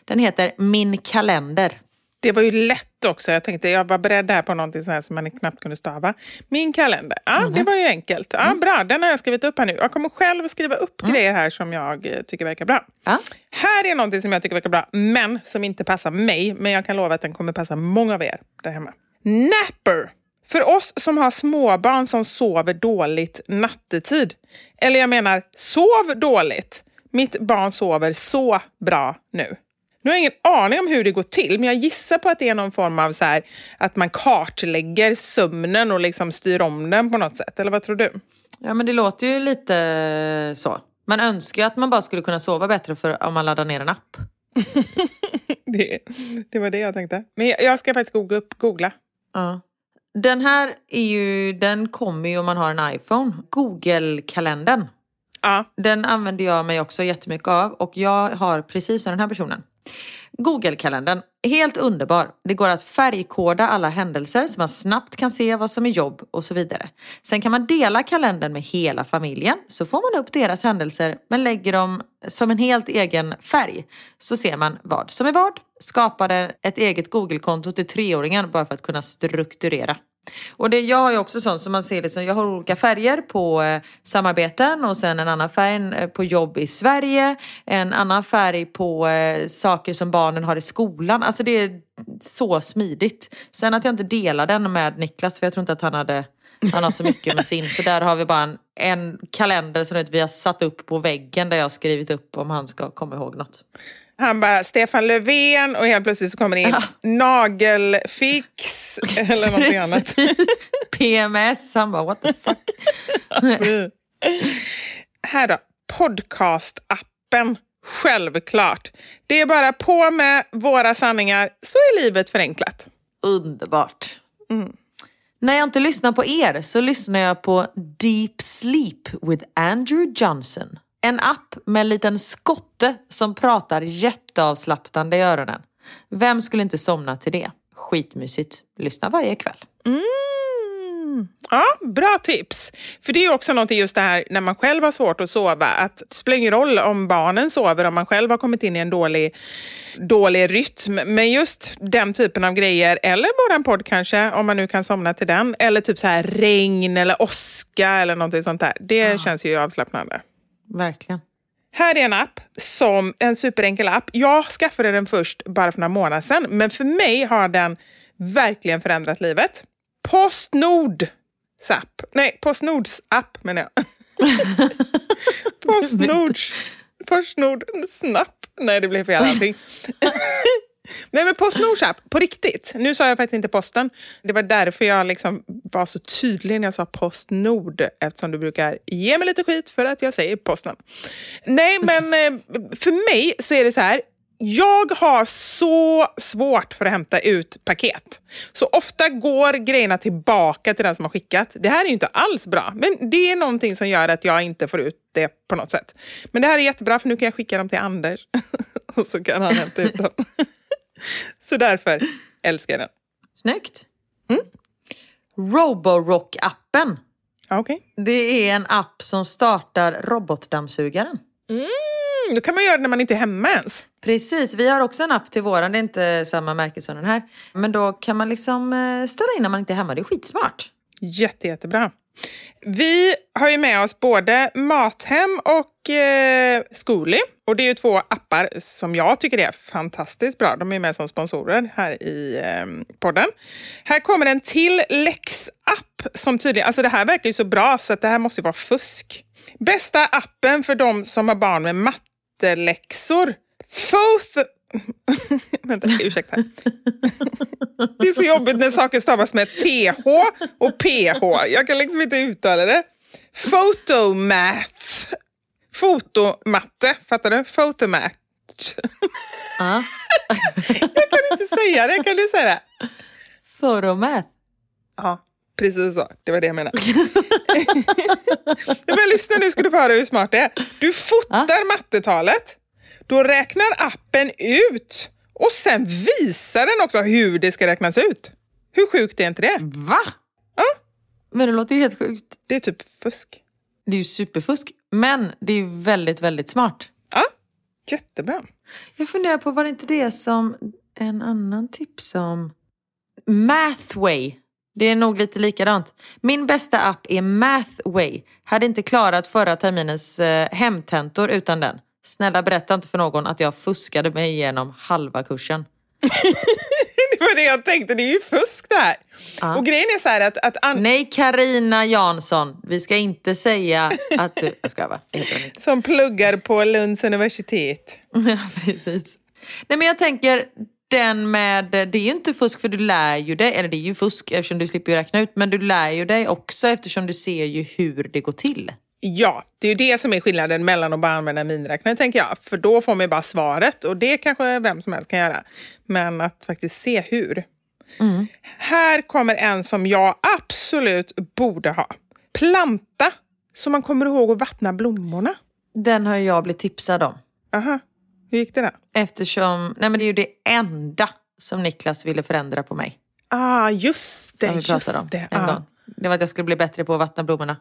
Den heter Min kalender. Det var ju lätt också. Jag tänkte jag var beredd här på någonting så här som man knappt kunde stava. Min kalender. Ja, det var ju enkelt. Ja, Bra, den har jag skrivit upp här nu. Jag kommer själv skriva upp grejer här som jag eh, tycker verkar bra. Ja. Här är någonting som jag tycker verkar bra, men som inte passar mig. Men jag kan lova att den kommer passa många av er där hemma. Napper. För oss som har småbarn som sover dåligt nattetid. Eller jag menar, sov dåligt. Mitt barn sover så bra nu. Nu har jag ingen aning om hur det går till, men jag gissar på att det är någon form av så här, att man kartlägger sömnen och liksom styr om den på något sätt. Eller vad tror du? Ja men det låter ju lite så. Man önskar ju att man bara skulle kunna sova bättre för om man laddar ner en app. Det, det var det jag tänkte. Men jag, jag ska faktiskt googla. Upp, googla. Ja. Den här är ju, den kommer ju om man har en iPhone. Google-kalendern. Ja. Den använder jag mig också jättemycket av och jag har precis som den här personen Google-kalendern, helt underbar. Det går att färgkoda alla händelser så man snabbt kan se vad som är jobb och så vidare. Sen kan man dela kalendern med hela familjen så får man upp deras händelser men lägger dem som en helt egen färg. Så ser man vad som är vad. Skapade ett eget Google-konto till treåringen bara för att kunna strukturera. Och det, jag har ju också sånt som man ser liksom, jag har olika färger på eh, samarbeten och sen en annan färg eh, på jobb i Sverige, en annan färg på eh, saker som barnen har i skolan. Alltså det är så smidigt. Sen att jag inte delar den med Niklas för jag tror inte att han hade han har så mycket med sin. Så där har vi bara en, en kalender som vi har satt upp på väggen där jag har skrivit upp om han ska komma ihåg något. Han bara, Stefan Löfven och helt plötsligt så kommer det in Ja. nagelfix eller någonting annat. PMS, han bara what the fuck. Här då, podcastappen. Självklart. Det är bara på med våra sanningar så är livet förenklat. Underbart. När jag inte lyssnar på er så lyssnar jag på Deep Sleep with Andrew Johnson. En app med en liten skotte som pratar jätteavslappnande i öronen. Vem skulle inte somna till det? Skitmysigt. Lyssna varje kväll. Mm. Ja, bra tips. För det är också någonting just det här när man själv har svårt att sova. Att det spelar ingen roll om barnen sover, om man själv har kommit in i en dålig, dålig rytm. Men just den typen av grejer, eller bara en podd kanske, om man nu kan somna till den. Eller typ så här regn eller åska eller någonting sånt där. Det känns ju avslappnande. Verkligen. Här är en app, som en superenkel app. Jag skaffade den först bara för några månader sedan, men för mig har den verkligen förändrat livet. Postnords app. Nej, Postnords app menar jag. Postnords. Postnord snapp. Nej, det blev fel allting. Nej, men Postnords app, på riktigt. Nu sa jag faktiskt inte posten. Det var därför jag liksom var så tydlig när jag sa Postnord, eftersom du brukar ge mig lite skit för att jag säger posten. Nej, men eh, för mig så är det så här. Jag har så svårt för att hämta ut paket. Så ofta går grejerna tillbaka till den som har skickat. Det här är ju inte alls bra, men det är någonting som gör att jag inte får ut det på något sätt. Men det här är jättebra för nu kan jag skicka dem till Anders och så kan han hämta ut dem. så därför älskar jag den. Snyggt. Roborock-appen. Ja, Okej. Det är en app som startar robotdammsugaren. Mm, då kan man göra det när man inte är hemma ens. Precis, vi har också en app till våran. Det är inte samma märke som den här. Men då kan man liksom eh, ställa in när man inte är hemma. Det är skitsmart. Jätte, jättebra. Vi har ju med oss både Mathem och eh, Zcooly. Och det är ju två appar som jag tycker är fantastiskt bra. De är med som sponsorer här i eh, podden. Här kommer en till läxapp som tydligen, alltså det här verkar ju så bra så att det här måste ju vara fusk. Bästa appen för de som har barn med matteläxor. Foth... Vänta, ursäkta. Det är så jobbigt när saker stavas med TH och PH. Jag kan liksom inte uttala det. Photomath. Fotomatte, fattar du? Photomatch. Ja. Jag kan inte säga det, kan du säga det? Photomath. Ja, precis så. Det var det jag menade. Men lyssna nu ska du få höra hur smart det är. Du fotar mattetalet. Då räknar appen ut och sen visar den också hur det ska räknas ut. Hur sjukt är inte det? Va? Ja. Men det låter ju helt sjukt. Det är typ fusk. Det är ju superfusk. Men det är ju väldigt, väldigt smart. Ja, jättebra. Jag funderar på, var det inte det som en annan tips om? Mathway. Det är nog lite likadant. Min bästa app är Mathway. Hade inte klarat förra terminens eh, hemtentor utan den. Snälla berätta inte för någon att jag fuskade mig igenom halva kursen. Det var det jag tänkte, det är ju fusk det här. Ja. Och grejen är så här att... att an- Nej, Karina Jansson. Vi ska inte säga att du... Jag hon inte. som pluggar på Lunds universitet. Ja, precis. Nej, men jag tänker den med... Det är ju inte fusk för du lär ju dig. Eller det är ju fusk eftersom du slipper räkna ut. Men du lär ju dig också eftersom du ser ju hur det går till. Ja, det är ju det som är skillnaden mellan att bara använda miniräknare, tänker jag. För då får man bara svaret och det kanske vem som helst kan göra. Men att faktiskt se hur. Här kommer en som jag absolut borde ha. Planta, så man kommer ihåg att vattna blommorna. Den har jag blivit tipsad om. Aha. Hur gick det då? Eftersom, nej men det är ju det enda som Niklas ville förändra på mig. Ah, just det. Som vi pratade om det. en ah. gång. Det var att jag skulle bli bättre på att vattna blommorna.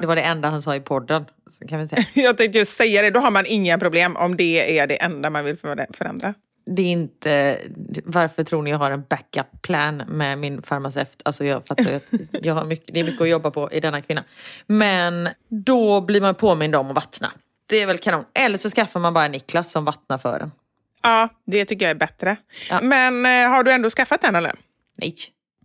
Det var det enda han sa i podden. Så kan vi säga. Jag tänkte just säga det, då har man inga problem om det är det enda man vill för- förändra. Det är inte... Varför tror ni jag har en backup plan med min farmaceut? Alltså jag fattar ju att jag har mycket, det är mycket att jobba på i denna kvinna. Men då blir man påmind om att vattna. Det är väl kanon. Eller så skaffar man bara Niklas som vattnar för en. Ja, det tycker jag är bättre. Ja. Men eh, har du ändå skaffat den eller? Nej,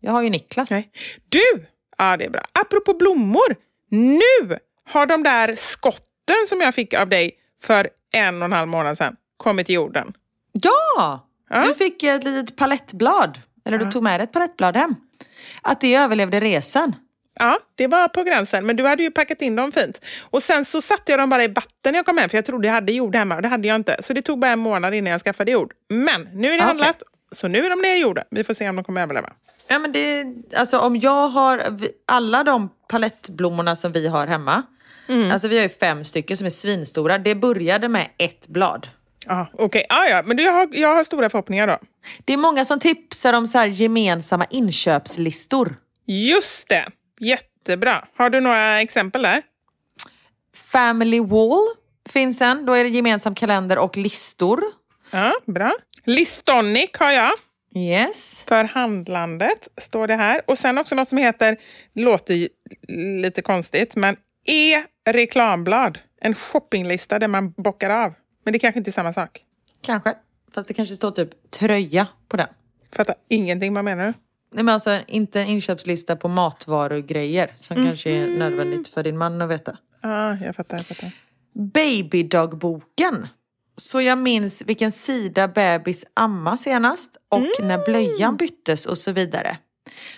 jag har ju Niklas. Nej. Du! Ja, det är bra. Apropå blommor. Nu har de där skotten som jag fick av dig för en och en halv månad sedan kommit i jorden. Ja! Ja. Du fick ett litet palettblad. Eller du tog med dig ett palettblad hem. Att det överlevde resan. Ja, det var på gränsen, men du hade ju packat in dem fint. Och sen så satte jag dem bara i vatten när jag kom hem, för jag trodde jag hade jord hemma, och det hade jag inte. Så det tog bara en månad innan jag skaffade jord. Men nu är det Ah, handlat, så nu är de jorden. Vi får se om de kommer överleva. Ja, men det, alltså om jag har alla de palettblommorna som vi har hemma. Alltså vi har ju fem stycken som är svinstora. Det började med ett blad. Ja, okej. Ah, ja, men du, jag, har, jag har stora förhoppningar då. Det är många som tipsar om så här gemensamma inköpslistor. Just det, jättebra. Har du några exempel där? Family Wall finns en. Då är det gemensam kalender och listor. Ja, bra. Listonic har jag. Yes. För handlandet står det här. Och sen också något som heter, låter ju lite konstigt, men e-reklamblad. En shoppinglista där man bockar av. Men det kanske inte är samma sak. Kanske. Fast det kanske står typ tröja på den. Fattar ingenting, vad menar du? Nej men alltså inte en inköpslista på matvarugrejer som kanske är nödvändigt för din man att veta. Ja, jag fattar. Jag fattar. Babydagboken. Så jag minns vilken sida bebis amma senast och när blöjan byttes och så vidare.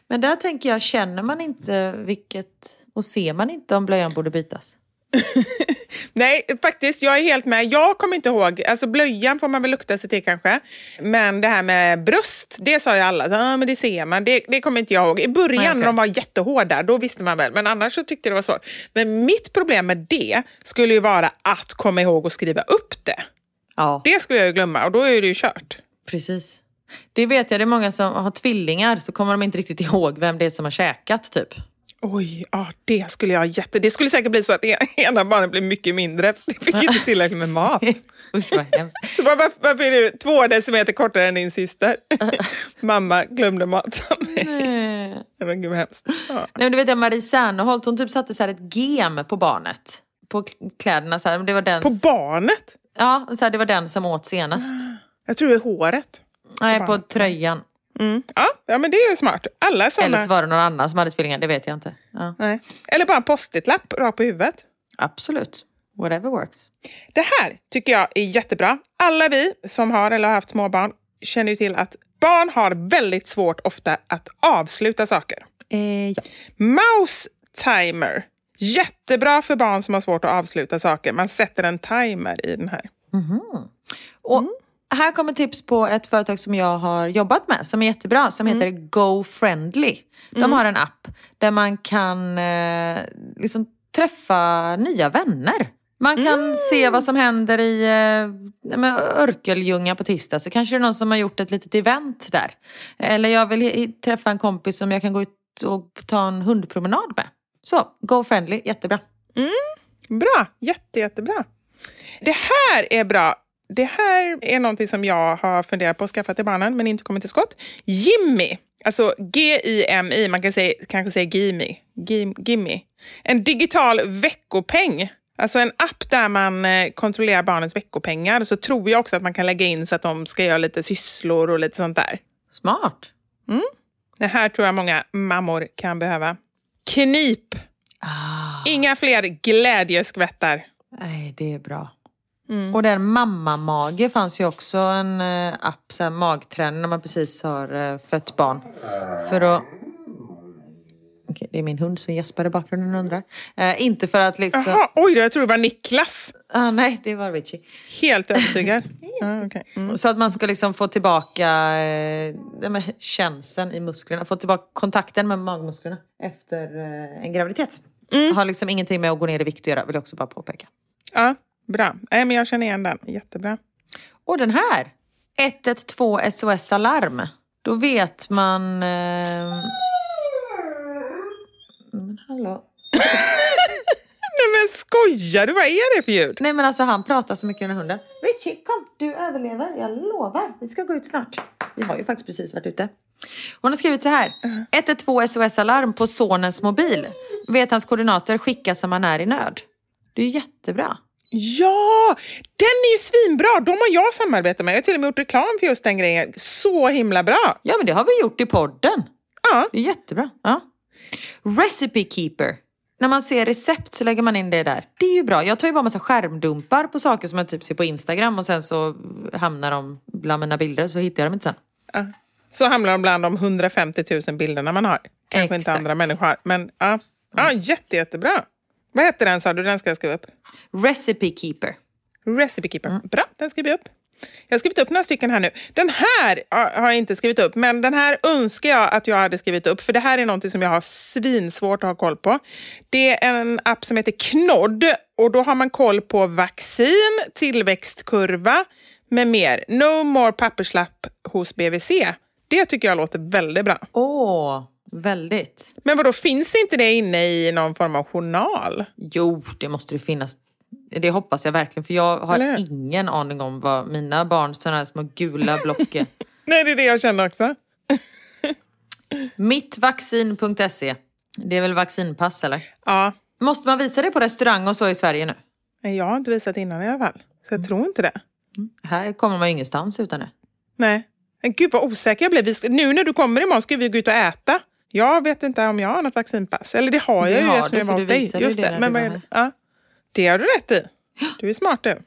Men där tänker jag, känner man inte vilket och ser man inte om blöjan borde bytas? Nej, faktiskt, jag är helt med. Jag kommer inte ihåg. Alltså blöjan får man väl lukta sig till kanske. Men det här med bröst, det sa ju alla. Ja, men det ser man. Det, det kommer inte jag ihåg. I början Nej, okej. när de var jättehårda, då visste man väl. Men annars så tyckte jag det var svårt. Men mitt problem med det skulle ju vara att komma ihåg att skriva upp det. Ja, Det skulle jag ju glömma och då är det ju kört. precis. Det vet jag, det är många som har tvillingar så kommer de inte riktigt ihåg vem det är som har käkat typ. Oj, ja, det skulle jag jätte... Det skulle säkert bli så att det ena barnet blir mycket mindre. för Det fick inte tillräckligt med mat. Usch vad. Så bara, varför, är du två decimeter kortare än din syster? Mamma glömde mat mig. Nej. Men gud vad hemskt. Ja. Nej, men du vet jag, Marie Serneholt, hon typ satte så här ett gem på barnet. På kläderna så här. Det var den, På barnet? Ja, så här, det var den som åt senast. Jag tror det är håret. Nej, på tröjan. Mm. Ja, ja, men det är ju smart. Alla såna... Eller så var det någon annan som hade tvillingar, det vet jag inte. Ja. Nej. Eller bara en post-it-lapp rakt på huvudet. Absolut. Whatever works. Det här tycker jag är jättebra. Alla vi som har eller har haft småbarn känner ju till att barn har väldigt svårt ofta att avsluta saker. Eh, ja. Mouse timer. Jättebra för barn som har svårt att avsluta saker. Man sätter en timer i den här. Och här kommer tips på ett företag som jag har jobbat med som är jättebra som heter Go Friendly. De har en app där man kan eh, liksom träffa nya vänner. Man kan se vad som händer i eh, Örkeljunga på tisdag så kanske det är någon som har gjort ett litet event där. Eller jag vill träffa en kompis som jag kan gå ut och ta en hundpromenad med. Så, Go Friendly, jättebra. Bra, Jätte, jättebra. Det här är bra. Det här är någonting som jag har funderat på att skaffa till barnen men inte kommit till skott. Jimmy, alltså G-I-M-I, man kan säga, kanske säga Gimi. Gim, Gimmy. En digital veckopeng. Alltså en app där man eh, kontrollerar barnens veckopengar. Så tror jag också att man kan lägga in så att de ska göra lite sysslor och lite sånt där. Smart. Det här tror jag många mammor kan behöva. Knip. Inga fler glädjeskvättar. Nej, det är bra. Och den mammamage fanns ju också en eh, app, så här, magträning när man precis har eh, fött barn. För att... Okej, det är min hund som gäspar i bakgrunden undrar. Eh, inte för att liksom... Jaha, oj jag tror det var Niklas. Ah, nej, det var Richie. Helt övertygad. ja, okay. mm. Så att man ska liksom få tillbaka eh, känseln i musklerna. Få tillbaka kontakten med magmusklerna efter eh, en graviditet. Har liksom ingenting med att gå ner i vikt att göra, vill jag också bara påpeka. Ja, bra. Nej, men jag känner igen den. Jättebra. Och den här. 112 SOS Alarm. Då vet man... Eh... Nej men skojar du? Vad är det för ljud? Nej men alltså han pratar så mycket den här hunden. Richie kom, du överlever. Jag lovar. Vi ska gå ut snart. Vi har ju faktiskt precis varit ute. Hon har skrivit så här. 112 SOS Alarm på sonens mobil. Vet hans koordinater skickas om han är i nöd. Det är ju jättebra. Ja, den är ju svinbra. De har jag samarbetat med. Jag har till och med gjort reklam för just den grejen. Så himla bra. Ja men det har vi gjort i podden. Ja. Det är jättebra. Ja. Recipe Keeper. När man ser recept så lägger man in det där. Det är ju bra. Jag tar ju bara massa skärmdumpar på saker som jag typ ser på Instagram och sen så hamnar de bland mina bilder så hittar jag dem inte sen. Ja. Så hamnar de bland de 150 000 bilderna man har. Kanske inte andra människor har. Men ja, ja jätte, jättebra. Vad heter den sa du? Den ska jag skriva upp. Recipe Keeper. Recipe Keeper. Bra, den skriver jag upp. Jag har skrivit upp några stycken här nu. Den här har jag inte skrivit upp, men den här önskar jag att jag hade skrivit upp, för det här är någonting som jag har svinsvårt att ha koll på. Det är en app som heter Knodd och då har man koll på vaccin, tillväxtkurva med mer. No more papperslapp hos BVC. Det tycker jag låter väldigt bra. Åh, väldigt. Men vad då finns inte det inne i någon form av journal? Jo, det måste det finnas. Det hoppas jag verkligen, för jag har ingen aning om vad mina barn, sådana här små gula block. Nej, det är det jag känner också. Mittvaccin.se. Det är väl vaccinpass eller? Ja. Måste man visa det på restaurang och så i Sverige nu? Nej, jag har inte visat innan i alla fall. Så jag tror inte det. Här kommer man ju ingenstans utan det. Nej. Men gud vad osäker jag blev. Nu när du kommer imorgon ska vi gå ut och äta. Jag vet inte om jag har något vaccinpass. Eller det har Du jag ju har eftersom det, jag var hos du dig. Just det det. Men du vad är det? Ja. Det har du rätt i. Du är smart du.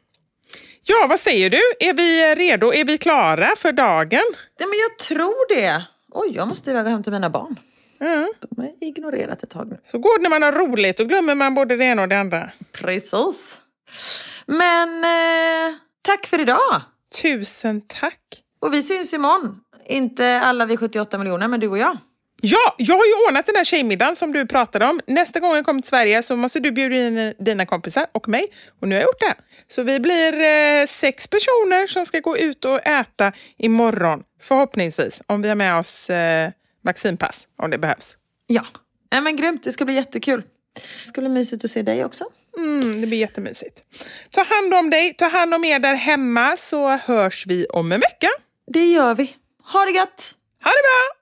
Ja, vad säger du? Är vi redo? Är vi klara för dagen? Nej, men jag tror det. Oj, jag måste iväg och hämta mina barn. Mm. De har ignorerat ett tag nu. Så går det när man har roligt. Då glömmer man både det ena och det andra. Precis. Men eh, tack för idag. Tusen tack. Och vi syns imorgon. Inte alla vi 78 miljoner, men du och jag. Ja, jag har ju ordnat den här tjejmiddagen som du pratade om. Nästa gång jag kommer till Sverige så måste du bjuda in dina kompisar och mig. Och nu har jag gjort det. Så vi blir eh, sex personer som ska gå ut och äta imorgon. Förhoppningsvis, om vi har med oss eh, vaccinpass, om det behövs. Ja. Nej, men grymt. Det ska bli jättekul. Det ska bli mysigt att se dig också. Mm, det blir jättemysigt. Ta hand om dig, ta hand om er där hemma så hörs vi om en vecka. Det gör vi. Ha det gött! Ha det bra!